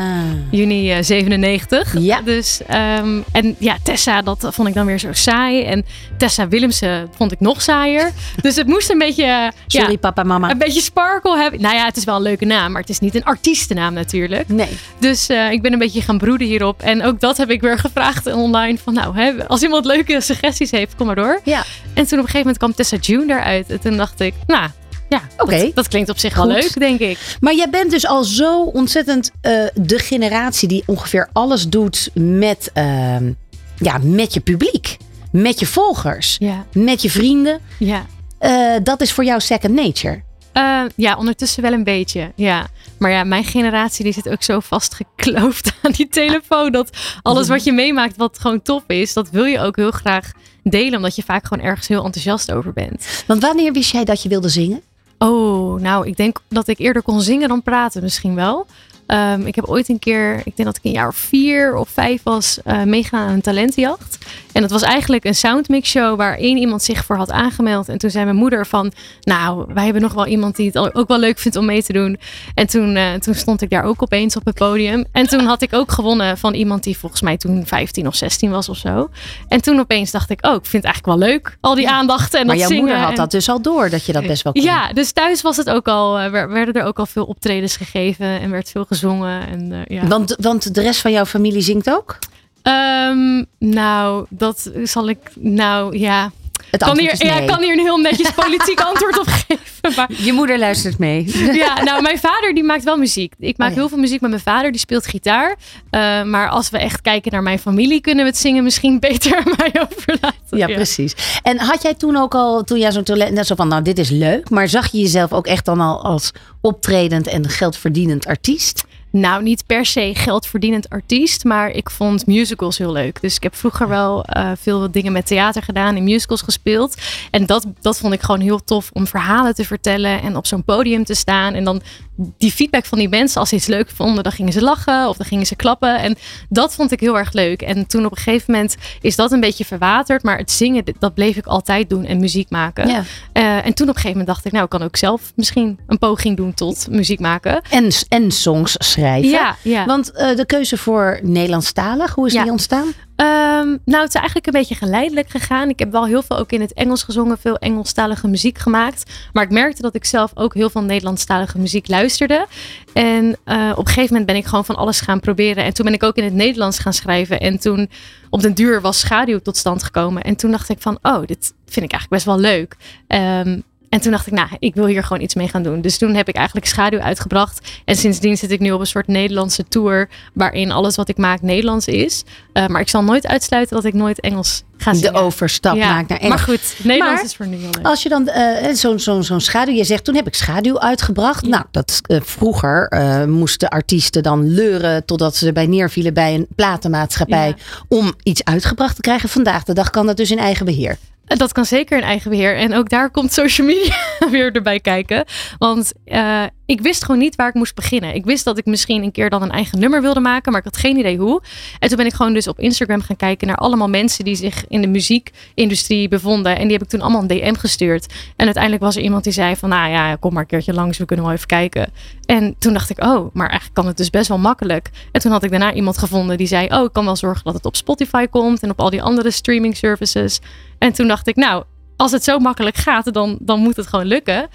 Juni eh, 97. Ja. Dus, ehm, en ja, Tessa, dat vond ik dan weer zo saai. En Tessa Willemsen vond ik nog saaier. dus het moest een beetje... eh, Sorry, ja, papa, mama. Een beetje sparkle hebben. Nou ja, het is wel een leuke naam, maar het is niet een artiestennaam natuurlijk. Nee. Dus eh, ik ben een beetje gaan broeden hierop. En ook dat heb ik weer gevraagd online. Van nou, hè, als iemand leuke suggesties heeft, kom maar door. Ja. En toen op een gegeven moment kwam Tessa June eruit. En toen dacht ik, nou, ja, Oké. dat, dat klinkt op zich wel leuk, denk ik. Maar jij bent dus al zo ontzettend eh, de generatie die ongeveer alles doet met, ehm, ja, met je publiek. Met je volgers. Ja. Met je vrienden. Ja. Eh, dat is voor jou second nature. Eh, ja, ondertussen wel een beetje. Ja. Maar ja, mijn generatie die zit ook zo vastgekloofd [LAUGHS] aan die telefoon. Dat alles wat je meemaakt wat gewoon top is, dat wil je ook heel graag delen. Omdat je vaak gewoon ergens heel enthousiast over bent. Want wanneer wist jij dat je wilde zingen? Oh, nou, ik denk dat ik eerder kon zingen dan praten misschien wel. Ehm, ik heb ooit een keer, ik denk dat ik een jaar of vier of vijf was, eh meegegaan aan een talentenjacht. En dat was eigenlijk een soundmix show waar één iemand zich voor had aangemeld. En toen zei mijn moeder van, nou, wij hebben nog wel iemand die het ook wel leuk vindt om mee te doen. En toen, eh, toen stond ik daar ook opeens op het podium. En toen had ik ook gewonnen van iemand die volgens mij toen 15 of 16 was of zo. En toen opeens dacht ik, oh, ik vind het eigenlijk wel leuk. Al die aandacht en maar dat jouw moeder had en- dat dus al door, dat je dat best wel kon. ja, dus thuis was het ook al, eh, wer- werden er ook al veel optredens gegeven en werd veel gezongen. En, eh, ja. Want, want de rest van jouw familie zingt ook? Ehm, nou, dat zal ik, nou ja. Het kan antwoord hier, is ja, nee. ik kan hier een heel netjes [LAUGHS] politiek antwoord op geven. Maar Je moeder luistert mee. [LAUGHS] ja, nou, mijn vader die maakt wel muziek. Ik maak Oh ja. heel veel muziek met mijn vader, die speelt gitaar. Eh, maar als we echt kijken naar mijn familie, kunnen we het zingen misschien beter aan mij overlaten. Ja, precies. En had jij toen ook al, toen jij zo'n talent, net zo van, nou, dit is leuk, maar zag je jezelf ook echt dan al als optredend en geldverdienend artiest? Nou, niet per se geldverdienend artiest, maar ik vond musicals heel leuk. Dus ik heb vroeger wel eh, veel dingen met theater gedaan, in musicals gespeeld. En dat, dat vond ik gewoon heel tof om verhalen te vertellen en op zo'n podium te staan. En dan die feedback van die mensen, als ze iets leuk vonden, dan gingen ze lachen of dan gingen ze klappen. En dat vond ik heel erg leuk. En toen op een gegeven moment is dat een beetje verwaterd, maar het zingen, dat bleef ik altijd doen en muziek maken. Ja. Eh, en toen op een gegeven moment dacht ik, nou, ik kan ook zelf misschien een poging doen tot muziek maken. En, en songs schrijven. Ja, ja. Want eh, de keuze voor Nederlandstalig, hoe is die ontstaan? Ehm, nou, het is eigenlijk een beetje geleidelijk gegaan. Ik heb wel heel veel ook in het Engels gezongen, veel Engelstalige muziek gemaakt. Maar ik merkte dat ik zelf ook heel veel Nederlandstalige muziek luisterde. En eh, op een gegeven moment ben ik gewoon van alles gaan proberen. En toen ben ik ook in het Nederlands gaan schrijven. En toen op den duur was Schaduw tot stand gekomen. En toen dacht ik van, oh, dit vind ik eigenlijk best wel leuk. Ehm, en toen dacht ik, nou, ik wil hier gewoon iets mee gaan doen. Dus toen heb ik eigenlijk Schaduw uitgebracht. En sindsdien zit ik nu op een soort Nederlandse tour. Waarin alles wat ik maak Nederlands is. Eh, maar ik zal nooit uitsluiten dat ik nooit Engels ga zingen. De overstap Ja, maakt naar Engels. Maar goed, Nederlands Maar is voor nu leuk. Als je dan eh, zo'n schaduw, je zegt toen heb ik schaduw uitgebracht. Nou, dat eh, vroeger moesten artiesten dan leuren totdat ze erbij neervielen bij een platenmaatschappij Ja. om iets uitgebracht te krijgen. Vandaag de dag kan dat dus in eigen beheer. Dat kan zeker in eigen beheer. En ook daar komt social media [LAUGHS] weer erbij kijken. Want eh, ik wist gewoon niet waar ik moest beginnen. Ik wist dat ik misschien een keer dan een eigen nummer wilde maken, maar ik had geen idee hoe. En toen ben ik gewoon dus op Instagram gaan kijken naar allemaal mensen die zich in de muziekindustrie bevonden. En die heb ik toen allemaal een DM gestuurd. En uiteindelijk was er iemand die zei van, nou ja, kom maar een keertje langs, we kunnen wel even kijken. En toen dacht ik, oh, maar eigenlijk kan het dus best wel makkelijk. En toen had ik daarna iemand gevonden die zei, oh, ik kan wel zorgen dat het op Spotify komt en op al die andere streaming services. En toen dacht ik, nou, als het zo makkelijk gaat, dan, dan moet het gewoon lukken.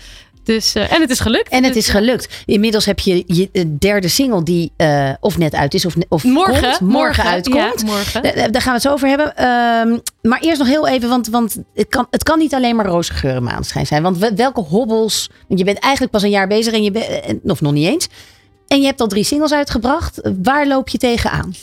Dus, eh, en het is gelukt. En het Dus, is gelukt. Inmiddels heb je je eh, derde single die eh, of net uit is of, of Morgen, komt, morgen, morgen, uitkomt. ja, morgen. Daar gaan we het zo over hebben. Ehm, maar eerst nog heel even, want, want het, kan, het kan niet alleen maar roze geur en maanschijn zijn. Want we- welke hobbels, want je bent eigenlijk pas een jaar bezig en je bent, of nog niet eens. En je hebt al drie singles uitgebracht. Waar loop je tegenaan?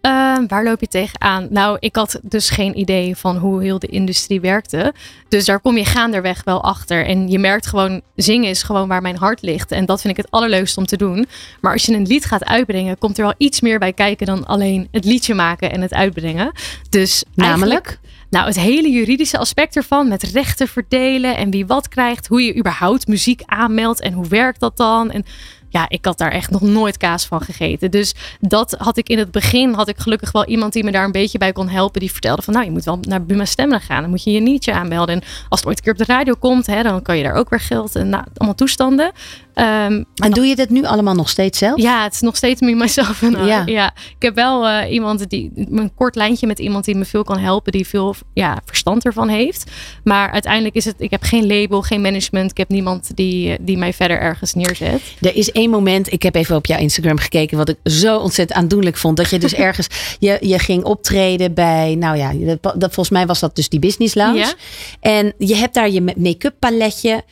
Eh, waar loop je tegenaan? Nou, ik had dus geen idee van hoe heel de industrie werkte. Dus daar kom je gaanderweg wel achter. En je merkt gewoon, zingen is gewoon waar mijn hart ligt. En dat vind ik het allerleukste om te doen. Maar als je een lied gaat uitbrengen, komt er wel iets meer bij kijken dan alleen het liedje maken en het uitbrengen. Dus Namelijk? Nou, het hele juridische aspect ervan, met rechten verdelen en wie wat krijgt, hoe je überhaupt muziek aanmeldt en hoe werkt dat dan? En ja, ik had daar echt nog nooit kaas van gegeten. Dus dat had ik in het begin, had ik gelukkig wel iemand die me daar een beetje bij kon helpen. Die vertelde van, nou, je moet wel naar Buma Stemmen gaan. Dan moet je je nietje aanmelden. En als het ooit een keer op de radio komt, hè, dan kan je daar ook weer geld en nou, allemaal toestanden. Ehm, En doe je dit nu allemaal nog steeds zelf? ja, het is nog steeds me, myself en [LAUGHS] I. Ja. ja. Ik heb wel eh, iemand die, een kort lijntje met iemand die me veel kan helpen, die veel ja, verstand ervan heeft. Maar uiteindelijk is het, ik heb geen label, geen management. Ik heb niemand die, eh, die mij verder ergens neerzet. Er is één moment, ik heb even op jouw Instagram gekeken, wat ik zo ontzettend aandoenlijk vond. Dat je dus [LAUGHS] ergens, je, je ging optreden bij, nou ja, dat, dat- volgens mij was dat dus die business lounge. Ja. En je hebt daar je make-up paletje.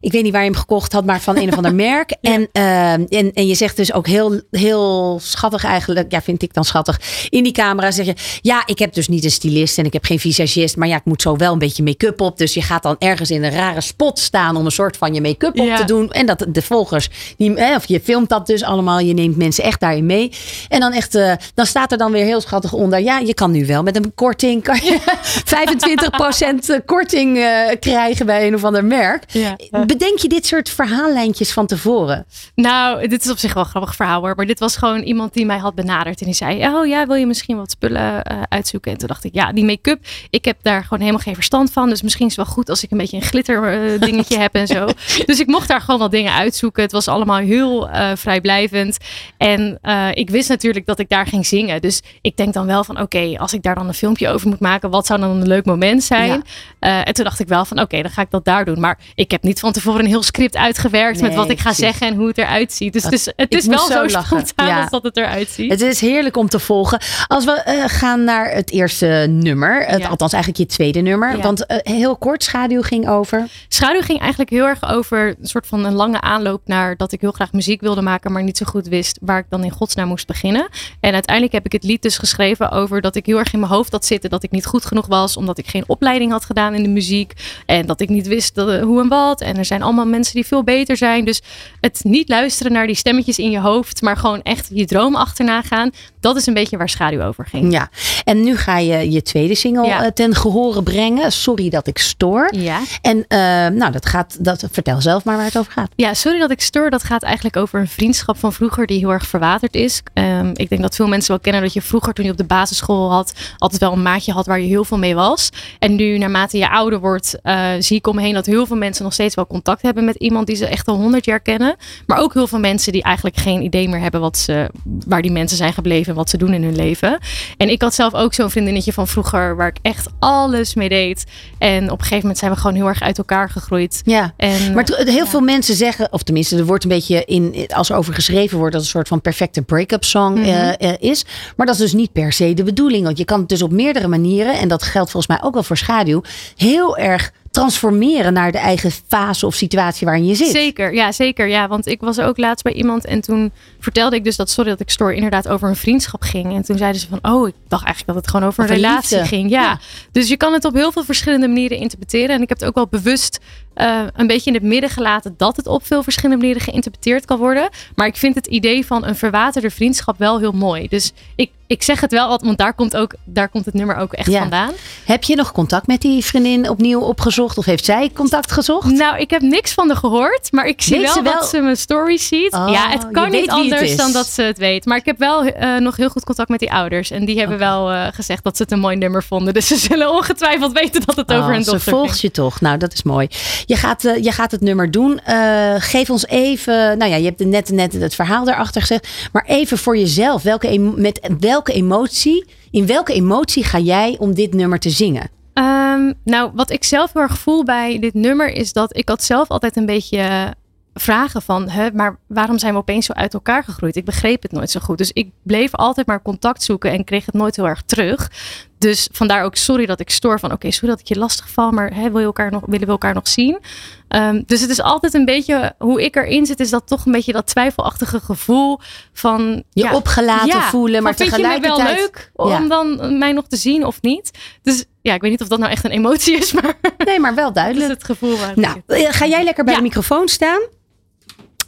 Ik weet niet waar je hem gekocht had, maar van een of ander [LAUGHS] merk. En, ehm, en, en je zegt dus ook heel, heel schattig eigenlijk, ja vind ik dan schattig. In die camera zeg je, ja ik heb dus niet een stylist en ik heb geen visagist. Maar ja, ik moet zo wel een beetje make-up op. Dus je gaat dan ergens in een rare spot staan om een soort van je make-up op Ja. te doen. En dat de volgers, die, hè, of je filmt dat dus allemaal. Je neemt mensen echt daarin mee. En dan echt, eh, dan staat er dan weer heel schattig onder. Ja, je kan nu wel met een korting, kan je 25% [LAUGHS] korting eh, krijgen bij een of ander merk. Bedenk je dit soort verhaallijntjes van tevoren? Nou, dit is op zich wel een grappig verhaal hoor. Maar dit was gewoon iemand die mij had benaderd. En die zei, oh ja, wil je misschien wat spullen eh, uitzoeken? En toen dacht ik, ja, die make-up, ik heb daar gewoon helemaal geen verstand van. Dus misschien is het wel goed als ik een beetje een glitter eh, dingetje heb en zo. [LAUGHS] Dus ik mocht daar gewoon wat dingen uitzoeken. Het was allemaal heel eh, vrijblijvend. En ik wist natuurlijk dat ik daar ging zingen. Dus ik denk dan wel van, oké, als ik daar dan een filmpje over moet maken, wat zou dan een leuk moment zijn? En toen dacht ik wel van, oké, dan ga ik dat daar doen. Maar ik heb niet van tevoren een heel script uitgewerkt met wat ik ga zeggen en hoe het eruit ziet. Dus het is, het is wel zo lachen. spontaan Ja. als dat het eruit ziet. Het is heerlijk om te volgen. Als we eh, gaan naar het eerste nummer, het, Ja. althans eigenlijk je tweede nummer. Ja. Want eh, heel kort, schaduw ging over. Schaduw ging eigenlijk heel erg over een soort van een lange aanloop naar dat ik heel graag muziek wilde maken, maar niet zo goed wist waar ik dan in godsnaam moest beginnen. En uiteindelijk heb ik het lied dus geschreven over dat ik heel erg in mijn hoofd had zitten dat ik niet goed genoeg was, omdat ik geen opleiding had gedaan in de muziek en dat ik niet wist dat, eh, hoe en wat. En er zijn allemaal mensen die veel beter zijn. Dus het niet luisteren naar die stemmetjes in je hoofd, maar gewoon echt je droom achterna gaan, dat is een beetje waar Schaduw over ging. Ja, en nu ga je je tweede single Ja. eh, ten gehore brengen. Sorry dat ik stoor. Ja. En eh, nou, dat gaat, dat, vertel zelf maar waar het over gaat. Ja, sorry dat ik stoor. Dat gaat eigenlijk over een vriendschap van vroeger die heel erg verwaterd is. Ehm, ik denk dat veel mensen wel kennen dat je vroeger toen je op de basisschool had, altijd wel een maatje had waar je heel veel mee was. En nu naarmate je ouder wordt, eh, zie ik om me heen dat heel veel mensen nog steeds wel contact hebben met iemand die ze echt al honderd jaar kennen. Maar ook heel veel mensen die eigenlijk geen idee meer hebben wat ze, waar die mensen zijn gebleven en wat ze doen in hun leven. En ik had zelf ook zo'n vriendinnetje van vroeger waar ik echt alles mee deed. En op een gegeven moment zijn we gewoon heel erg uit elkaar gegroeid. Ja, En, maar heel veel mensen zeggen, of tenminste, er wordt een beetje in, als er over geschreven wordt, dat een soort van perfecte break-up song Mhm. eh, eh, is. Maar dat is dus niet per se de bedoeling. Want je kan het dus op meerdere manieren, en dat geldt volgens mij ook wel voor schaduw, heel erg transformeren naar de eigen fase of situatie waarin je zit. Zeker, ja, zeker. Ja, want ik was ook laatst bij iemand en toen vertelde ik dus dat Sorry dat ik stoor inderdaad over een vriendschap ging. En toen zeiden ze van, oh, ik dacht eigenlijk dat het gewoon over een relatie liefde. ging. Ja. Ja. dus je kan het op heel veel verschillende manieren interpreteren. En ik heb het ook wel bewust eh, een beetje in het midden gelaten dat het op veel verschillende manieren geïnterpreteerd kan worden. Maar ik vind het idee van een verwaterde vriendschap wel heel mooi. Dus ik, ik zeg het wel altijd, want daar komt, ook, daar komt het nummer ook echt Ja. vandaan. Heb je nog contact met die vriendin opnieuw opgezocht? Of heeft zij contact gezocht? Nou, ik heb niks van haar gehoord, maar ik zie Weet wel, ze wel- dat ze mijn stories ziet. Oh, ja, het kan niet anders dan dat ze het weet. Maar ik heb wel eh, nog heel goed contact met die ouders. En die hebben wel eh, gezegd dat ze het een mooi nummer vonden. Dus ze zullen ongetwijfeld weten dat het over Oh, hun ze dochter volgt ging. je toch. Nou, dat is mooi. Je gaat, eh, je gaat het nummer doen. Eh, geef ons even. Nou ja, je hebt net, het verhaal daarachter gezegd. Maar even voor jezelf. Welke, met welke emotie. In welke emotie ga jij om dit nummer te zingen? Ehm, nou, wat ik zelf heel erg voel bij dit nummer is dat ik had zelf altijd een beetje vragen van, hè, maar waarom zijn we opeens zo uit elkaar gegroeid? Ik begreep het nooit zo goed. Dus ik bleef altijd maar contact zoeken en kreeg het nooit heel erg terug. Dus vandaar ook sorry dat ik stoor van, oké, sorry dat ik je lastig val, maar hè, wil je elkaar nog, willen we elkaar nog zien? Ehm, dus het is altijd een beetje, hoe ik erin zit, is dat toch een beetje dat twijfelachtige gevoel van... Je opgelaten voelen, maar vind je wel tegelijkertijd- leuk om Ja. dan mij nog te zien of niet? Dus ja, ik weet niet of dat nou echt een emotie is, maar Nee, maar wel duidelijk. [LAUGHS] dat is het gevoel. waar Nou, eh, ga jij lekker bij Ja. de microfoon staan?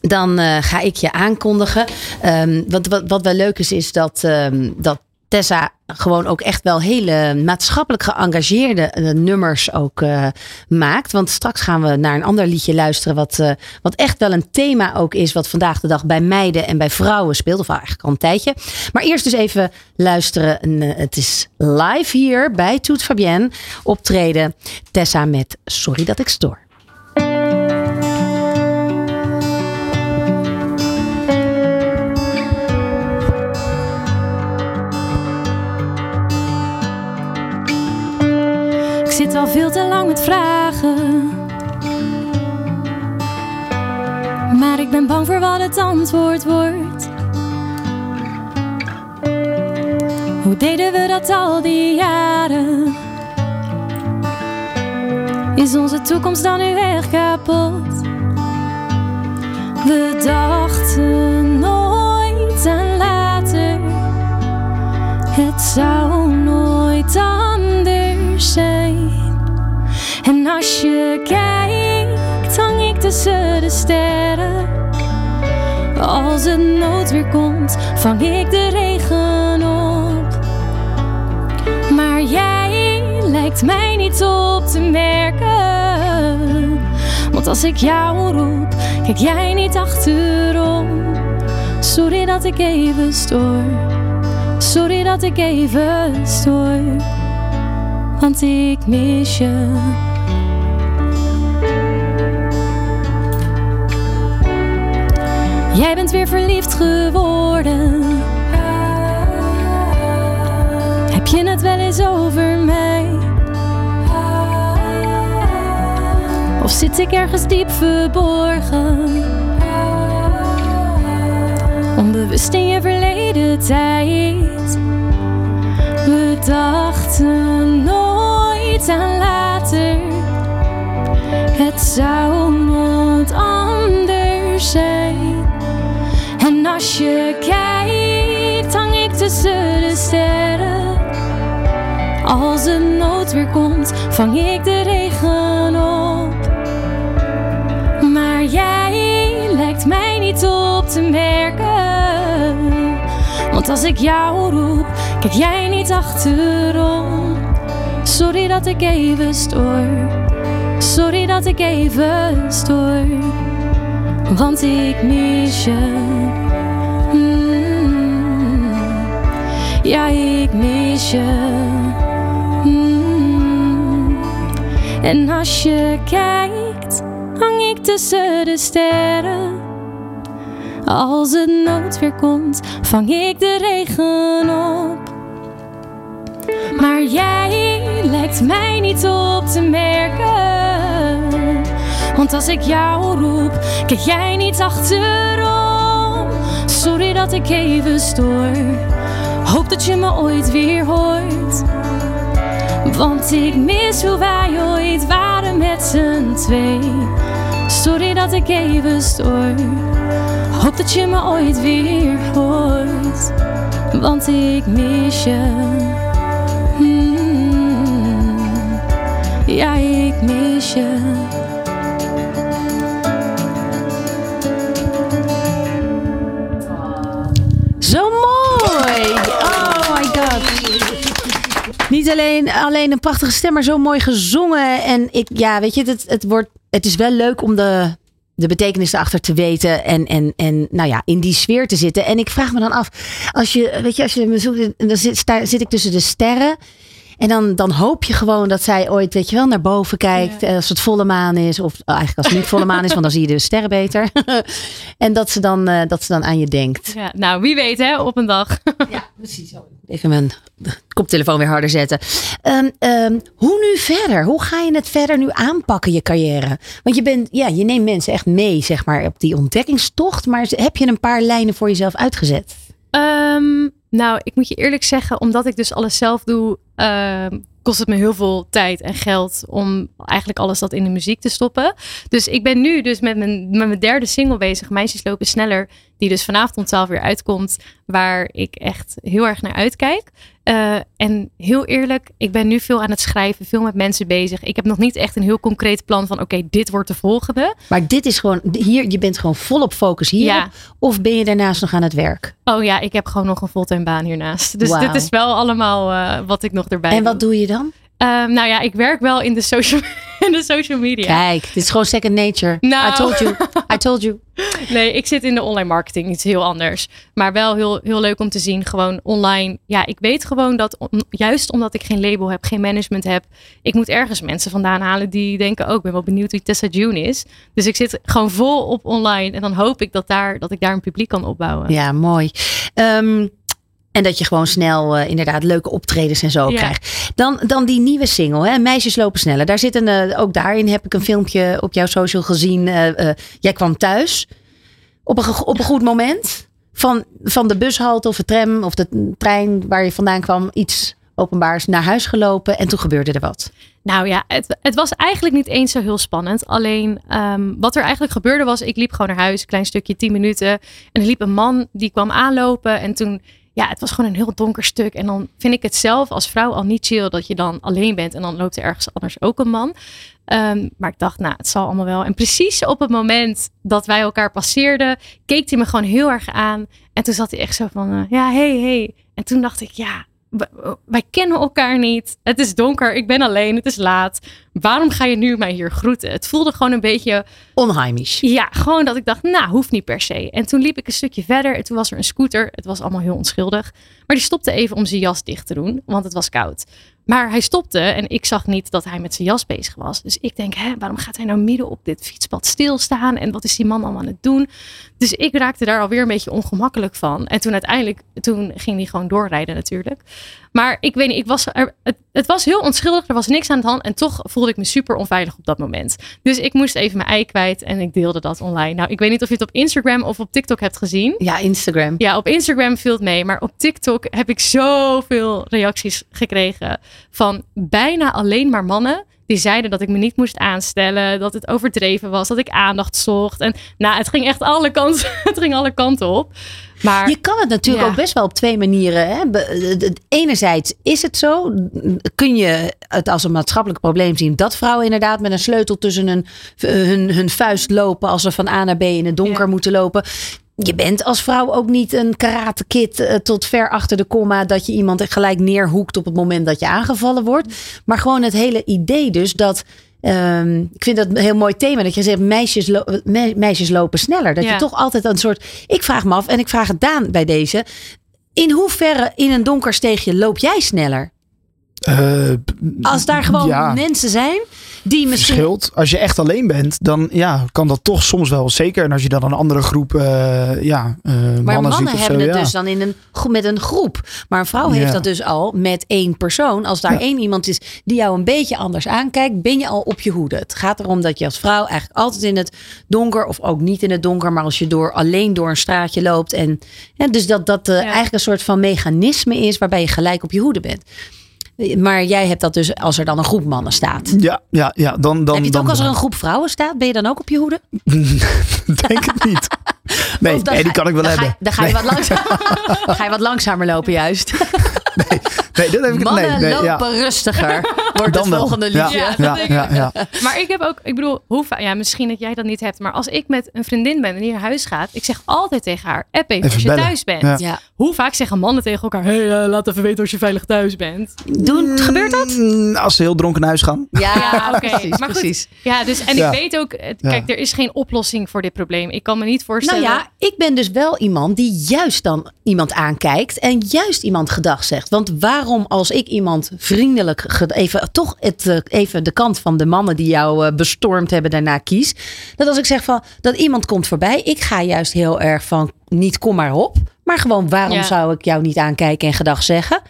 Dan eh, ga ik je aankondigen. Ehm, wat, wat, wat wel leuk is, is dat, ehm, dat Tessa gewoon ook echt wel hele maatschappelijk geëngageerde eh, nummers ook eh, maakt. Want straks gaan we naar een ander liedje luisteren. Wat, wat echt wel een thema ook is. Wat vandaag de dag bij meiden en bij vrouwen speelt. Of eigenlijk al een tijdje. Maar eerst dus even luisteren. En, het is live hier bij Toet Fabienne. Optreden Tessa met Sorry dat ik stoor. Zit al veel te lang met vragen. Maar ik ben bang voor wat het antwoord wordt. Hoe deden we dat al die jaren? Is onze toekomst dan nu echt kapot? We dachten nooit aan later. Het zou nooit anders zijn. En als je kijkt, hang ik tussen de sterren. Als het noodweer komt, vang ik de regen op. Maar jij lijkt mij niet op te merken. Want als ik jou roep, kijk jij niet achterom. Sorry dat ik even stoor. Sorry dat ik even stoor. Want ik mis je. Jij bent weer verliefd geworden. Heb je het wel eens over mij? Of zit ik ergens diep verborgen? Onbewust in je verleden tijd. We dachten nooit aan later. Het zou nooit anders zijn. En als je kijkt, hang ik tussen de sterren. Als het noodweer komt, vang ik de regen op. Maar jij lijkt mij niet op te merken. Want als ik jou roep, kijk jij niet achterom. Sorry dat ik even stoor. Sorry dat ik even stoor. Want ik mis je. Ja, ik mis je. Mm. En als je kijkt, hang ik tussen de sterren. Als het noodweer komt, vang ik de regen op. Maar jij lijkt mij niet op te merken. Want als ik jou roep, kijk jij niet achterom. Sorry dat ik even stoor. Hoop dat je me ooit weer hoort. Want ik mis hoe wij ooit waren met z'n twee. Sorry dat ik even stoor. Hoop dat je me ooit weer hoort. Want ik mis je. Mm. Ja, ik mis je. Niet alleen, alleen een prachtige stem, maar zo mooi gezongen. En ik, ja, weet je, het, het, wordt, het is wel leuk om de, de betekenis erachter te weten. En, en, en nou ja, in die sfeer te zitten. En ik vraag me dan af, als je, weet je, als je me zoekt, dan zit, sta- zit ik tussen de sterren. En dan, dan hoop je gewoon dat zij ooit, weet je wel, naar boven kijkt. eh, Als het volle maan is. Of eh, eigenlijk als het niet volle maan is, want dan zie je de sterren beter. [LAUGHS] en dat ze, dan, eh, dat ze dan aan je denkt. Ja, nou, wie weet hè, op een dag. [LAUGHS] Ja, precies. Even mijn koptelefoon weer harder zetten. Ehm, ehm, hoe nu verder? Hoe ga je het verder nu aanpakken, je carrière? Want je, bent, ja, je neemt mensen echt mee, zeg maar, op die ontdekkingstocht. Maar heb je een paar lijnen voor jezelf uitgezet? Ehm, nou, ik moet je eerlijk zeggen, omdat ik dus alles zelf doe, ehm, kost het me heel veel tijd en geld om eigenlijk alles dat in de muziek te stoppen. Dus ik ben nu dus met mijn, met mijn derde single bezig, Meisjes lopen sneller. Die dus vanavond om 12 uur uitkomt. Waar ik echt heel erg naar uitkijk. Uh, en heel eerlijk, ik ben nu veel aan het schrijven, veel met mensen bezig. Ik heb nog niet echt een heel concreet plan van oké, dit wordt de volgende. Maar dit is gewoon, hier, je bent gewoon volop focus hier. Ja. Of ben je daarnaast nog aan het werk? Oh ja, ik heb gewoon nog een fulltime baan hiernaast. Dus dit is wel allemaal uh, wat ik nog erbij En wat doe je dan? Um, nou ja, ik werk wel in de social, [LAUGHS] in de social media. Kijk, dit is gewoon second nature. Nou. I told you. I told you. [LAUGHS] Nee, ik zit in de online marketing, iets heel anders. Maar wel heel, heel leuk om te zien, gewoon online. Ja, ik weet gewoon dat, om, juist omdat ik geen label heb, geen management heb, ik moet ergens mensen vandaan halen die denken, oh, ik ben wel benieuwd wie Tessa June is. Dus ik zit gewoon vol op online en dan hoop ik dat, daar, dat ik daar een publiek kan opbouwen. Ja, mooi. Um, en dat je gewoon snel uh, inderdaad leuke optredens en zo Ja. krijgt. Dan, dan die nieuwe single, hè? Meisjes lopen sneller. Daar zit een, uh, ook daarin heb ik een filmpje op jouw social gezien. Uh, jij kwam thuis op een, op een goed moment. Van, van de bushalte of de tram of de trein waar je vandaan kwam. Iets openbaars naar huis gelopen. En toen gebeurde er wat. Nou ja, het, het was eigenlijk niet eens zo heel spannend. Alleen um, wat er eigenlijk gebeurde was, ik liep gewoon naar huis, een klein stukje, 10 minuten. En er liep een man die kwam aanlopen. En toen ja, het was gewoon een heel donker stuk. En dan vind ik het zelf als vrouw al niet chill dat je dan alleen bent. En dan loopt er ergens anders ook een man. Um, maar ik dacht, nou, het zal allemaal wel. En precies op het moment dat wij elkaar passeerden, keek hij me gewoon heel erg aan. En toen zat hij echt zo van, uh, ja, hey, hey. En toen dacht ik, ja, wij kennen elkaar niet. Het is donker, ik ben alleen, het is laat. Waarom ga je nu mij hier groeten? Het voelde gewoon een beetje... Onheimisch. Ja, gewoon dat ik dacht, nou, hoeft niet per se. En toen liep ik een stukje verder en toen was er een scooter. Het was allemaal heel onschuldig. Maar die stopte even om zijn jas dicht te doen, want het was koud. Maar hij stopte en ik zag niet dat hij met zijn jas bezig was. Dus ik denk, hè, waarom gaat hij nou midden op dit fietspad stilstaan? En wat is die man allemaal aan het doen? Dus ik raakte daar alweer een beetje ongemakkelijk van. En toen uiteindelijk, toen ging hij gewoon doorrijden natuurlijk. Maar ik weet niet, ik was er, het, het was heel onschuldig. Er was niks aan de hand. En toch voelde ik me super onveilig op dat moment. Dus ik moest even mijn ei kwijt en ik deelde dat online. Nou, ik weet niet of je het op Instagram of op TikTok hebt gezien. Ja, Instagram. Ja, op Instagram viel het mee. Maar op TikTok heb ik zoveel reacties gekregen van bijna alleen maar mannen. Die zeiden dat ik me niet moest aanstellen, dat het overdreven was, dat ik aandacht zocht. En nou, het ging echt alle kanten, [LAUGHS] het ging alle kanten op. Maar, je kan het natuurlijk ja. ook best wel op twee manieren. Hè? Enerzijds is het zo, kun je het als een maatschappelijk probleem zien dat vrouwen inderdaad met een sleutel tussen hun, hun, hun vuist lopen als ze van A naar B in het donker ja. moeten lopen. Je bent als vrouw ook niet een karate kid uh, tot ver achter de komma dat je iemand gelijk neerhoekt op het moment dat je aangevallen wordt. Maar gewoon het hele idee dus dat Um, ik vind dat een heel mooi thema. Dat je zegt, meisjes, lo me meisjes lopen sneller. Dat Ja. je toch altijd een soort... Ik vraag me af, en ik vraag het Daan bij deze. In hoeverre in een donker steegje loop jij sneller? Eh, Als daar gewoon ja. mensen zijn die misschien... verschilt. Als je echt alleen bent, dan ja, kan dat toch soms wel. Zeker en als je dan een andere groep uh, ja, uh, Maar mannen, mannen, ziet of hebben zo, het ja. dus dan in een, met een groep. Maar een vrouw heeft Ja. dat dus al met één persoon. Als daar Ja. één iemand is die jou een beetje anders aankijkt, ben je al op je hoede. Het gaat erom dat je als vrouw eigenlijk altijd in het donker, of ook niet in het donker, maar als je door, alleen door een straatje loopt. En, en dus dat dat uh, eigenlijk een soort van mechanisme is waarbij je gelijk op je hoede bent. Maar jij hebt dat dus als er dan een groep mannen staat. Ja, ja, ja. Dan, dan, Heb je het dan, ook als er een groep vrouwen staat? Ben je dan ook op je hoede? [LAUGHS] Denk het niet. Nee, nee die kan ik wel dan hebben. Ga, dan ga je, Nee. wat langzaam, [LAUGHS] ga je wat langzamer lopen juist. Nee, dat heb ik Mannen nee, nee, lopen ja. rustiger. [LAUGHS] Wordt Dan het wel. volgende Ja, liedje. Ja, ja, ja. Maar ik heb ook, ik bedoel, hoe ja, misschien dat jij dat niet hebt, maar als ik met een vriendin ben en die naar huis gaat, ik zeg altijd tegen haar, app even, Even als je bellen. thuis bent. Ja. Ja. Hoe vaak zeggen mannen tegen elkaar, hey, eh, laat even weten als je veilig thuis bent. Doen, gebeurt dat? Mm, Als ze heel dronken naar huis gaan. Ja, Ja, oké. precies, Maar goed, precies. Ja, dus, en Ja. ik weet ook, kijk, er is geen oplossing voor dit probleem. Ik kan me niet voorstellen. Nou ja, ik ben dus wel iemand die juist dan iemand aankijkt en juist iemand gedag zegt. Want waarom als ik iemand vriendelijk, even toch het, eh, even de kant van de mannen die jou eh, bestormd hebben daarna kies. Dat als ik zeg van dat iemand komt voorbij, ik ga juist heel erg van niet kom maar op. Maar gewoon, waarom Ja. zou ik jou niet aankijken en gedag zeggen?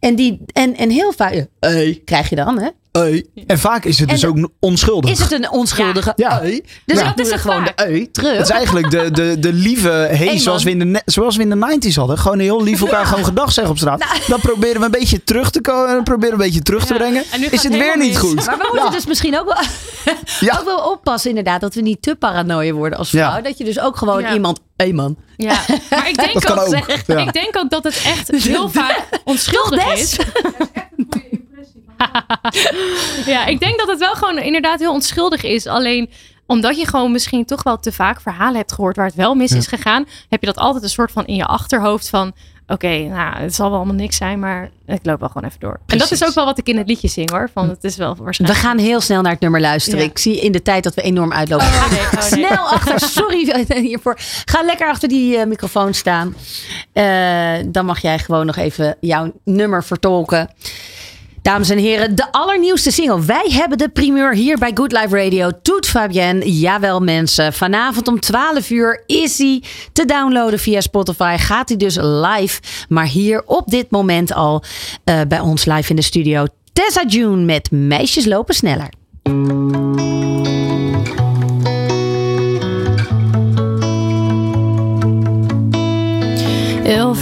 En, die, en, en heel vaak, hey, krijg je dan, hè? Ei. En vaak is het dus ook onschuldig. Is het een onschuldige Ja. ei? Dus Ja. dat is gewoon de ei terug. Het is eigenlijk de, de, de lieve hey, Hey, zoals, we in de, zoals we in de 90s hadden. Gewoon heel lief elkaar gewoon gedag zeggen op straat. Nou. Dan proberen we een beetje terug te komen. Proberen een beetje terug te brengen. En nu Is het weer niet goed. Maar we moeten Ja. dus misschien ook wel, [LAUGHS] ook wel oppassen inderdaad. Dat we niet te paranoia worden als vrouw. Ja. Dat je dus ook gewoon Ja. iemand... Hé man. Ja, maar ik [LAUGHS] denk, Dat kan ook, ook, [LAUGHS] ja. ik denk ook dat het echt heel vaak onschuldig is. [LAUGHS] ja, ik denk dat het wel gewoon inderdaad heel onschuldig is. Alleen omdat je gewoon misschien toch wel te vaak verhalen hebt gehoord waar het wel mis is gegaan, heb je dat altijd een soort van in je achterhoofd van. Oké, nou, het zal wel allemaal niks zijn, maar ik loop wel gewoon even door. En dat is ook wel wat ik in het liedje zing hoor. Van het is wel We waarschijnlijk. gaan heel snel naar het nummer luisteren. Ja. Ik zie in de tijd dat we enorm uitlopen. Oh, nee, oh, nee. Snel achter, sorry [LAUGHS] hiervoor. Ga lekker achter die eh, microfoon staan. Eh, dan mag jij gewoon nog even jouw nummer vertolken. Dames en heren, de allernieuwste single. Wij hebben de primeur hier bij Good Life Radio. Toet Fabienne. Jawel mensen. Vanavond om 12 uur is hij te downloaden via Spotify. Gaat hij dus live. Maar hier op dit moment al eh, bij ons live in de studio. Tessa June met Meisjes lopen sneller.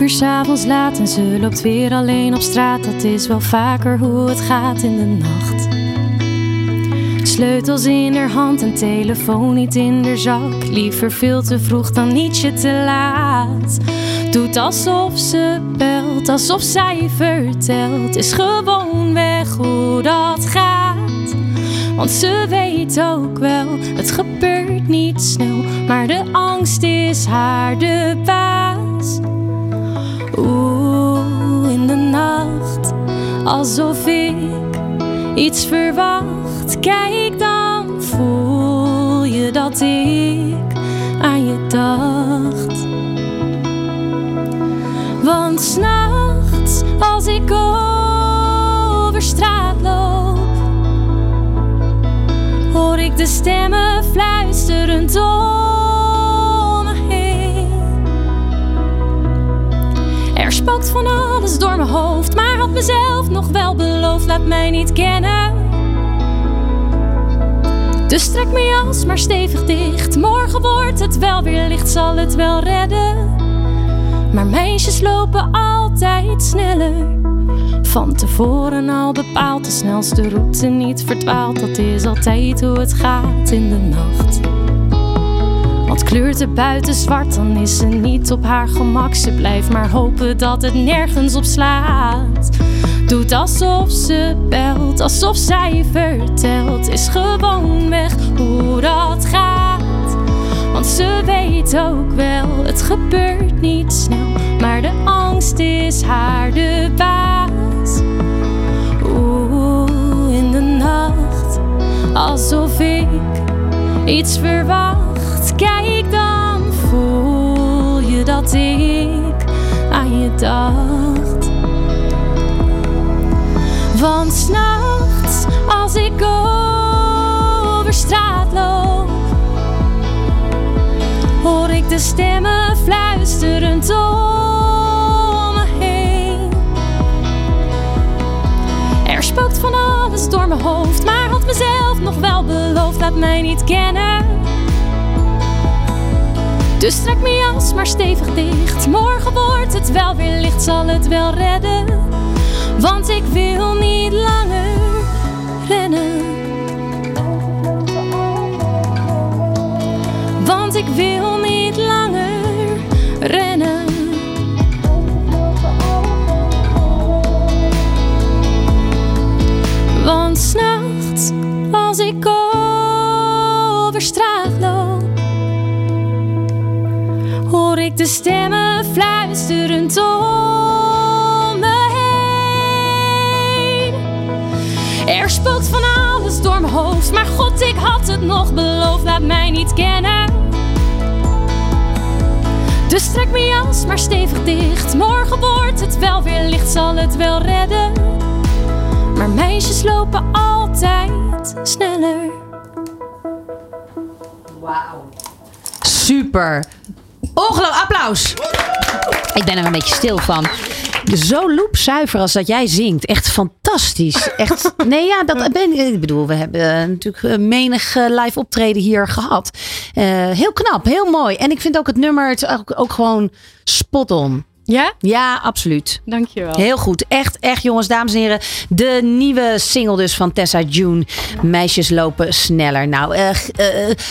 Elf uur laat en ze loopt weer alleen op straat. Dat is wel vaker hoe het gaat in de nacht. Sleutels in haar hand en telefoon niet in haar zak. Liever veel te vroeg dan ietsje te laat. Doet alsof ze belt, alsof zij vertelt. Is gewoon weg hoe dat gaat. Want ze weet ook wel, het gebeurt niet snel. Maar de angst is haar de baas. Alsof ik iets verwacht. Kijk, dan voel je dat ik aan je dacht. Want s'nachts, als ik over straat loop, hoor ik de stemmen fluisterend om Er spookt van alles door mijn hoofd, maar had mezelf nog wel beloofd, laat mij niet kennen. Dus trek mijn jas maar stevig dicht. Morgen wordt het wel weer licht, zal het wel redden. Maar meisjes lopen altijd sneller. Van tevoren al bepaald, de snelste route niet verdwaald. Dat is altijd hoe het gaat in de nacht. Want kleurt er buiten zwart, dan is ze niet op haar gemak. Ze blijft maar hopen dat het nergens op slaat. Doet alsof ze belt, alsof zij vertelt. Is gewoon weg hoe dat gaat. Want ze weet ook wel, het gebeurt niet snel. Maar de angst is haar de baas. Oeh, in de nacht, alsof ik iets verwacht. Kijk, dan voel je dat ik aan je dacht. Want s'nachts, als ik over straat loop, hoor ik de stemmen fluisterend om me heen. Er spookt van alles door mijn hoofd, maar had mezelf nog wel beloofd, laat mij niet kennen. Dus trek mijn jas maar stevig dicht. Morgen wordt het wel weer licht, zal het wel redden. Want ik wil niet langer rennen. Want ik wil niet langer stemmen fluisterend om me heen. Er spookt van alles door mijn hoofd, maar god, ik had het nog beloofd, laat mij niet kennen. Dus trek mijn jas maar stevig dicht. Morgen wordt het wel weer licht, zal het wel redden. Maar meisjes lopen altijd sneller. Super. Ongelooflijk. Applaus. Ik ben er een beetje stil van. Zo loepzuiver als dat jij zingt. Echt fantastisch. Echt. Nee, ja, dat ben ik. bedoel, we hebben eh, natuurlijk eh, menig eh, live optreden hier gehad. Eh, heel knap, heel mooi. En ik vind ook het nummer het ook, ook gewoon spot on. Ja? Ja, absoluut. Dankjewel. Heel goed. Echt, echt jongens, dames en heren. De nieuwe single dus van Tessa June. Meisjes lopen sneller. Nou, eh, g- eh,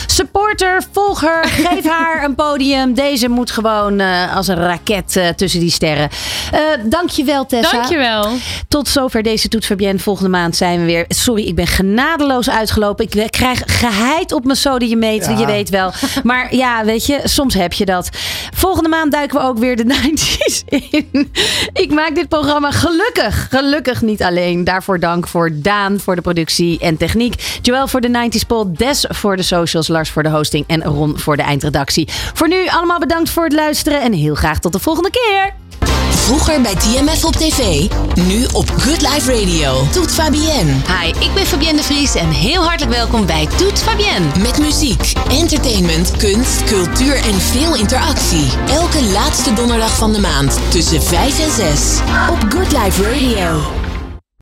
supporter, volg haar, [LAUGHS] geef haar een podium. Deze moet gewoon eh, als een raket eh, tussen die sterren. Eh dankjewel Tessa. Dankjewel. Tot zover deze Toet Fabienne. Volgende maand zijn we weer. Sorry, ik ben genadeloos uitgelopen. Ik krijg geheid op mijn sodiemeter, Ja. je weet wel. Maar ja, weet je, soms heb je dat. Volgende maand duiken we ook weer de [LAUGHS] 90s in. Ik maak dit programma gelukkig. Gelukkig niet alleen. Daarvoor dank voor Daan voor de productie en techniek. Joël voor de 90s poll. Des voor de socials. Lars voor de hosting. En Ron voor de eindredactie. Voor nu allemaal bedankt voor het luisteren. En heel graag tot de volgende keer. Vroeger bij TMF op tv, nu op Good Life Radio. Toet Fabienne. Hi, ik ben Fabienne de Vries en heel hartelijk welkom bij Toet Fabienne. Met muziek, entertainment, kunst, cultuur en veel interactie. Elke laatste donderdag van de maand tussen 5 en 6 op Good Life Radio.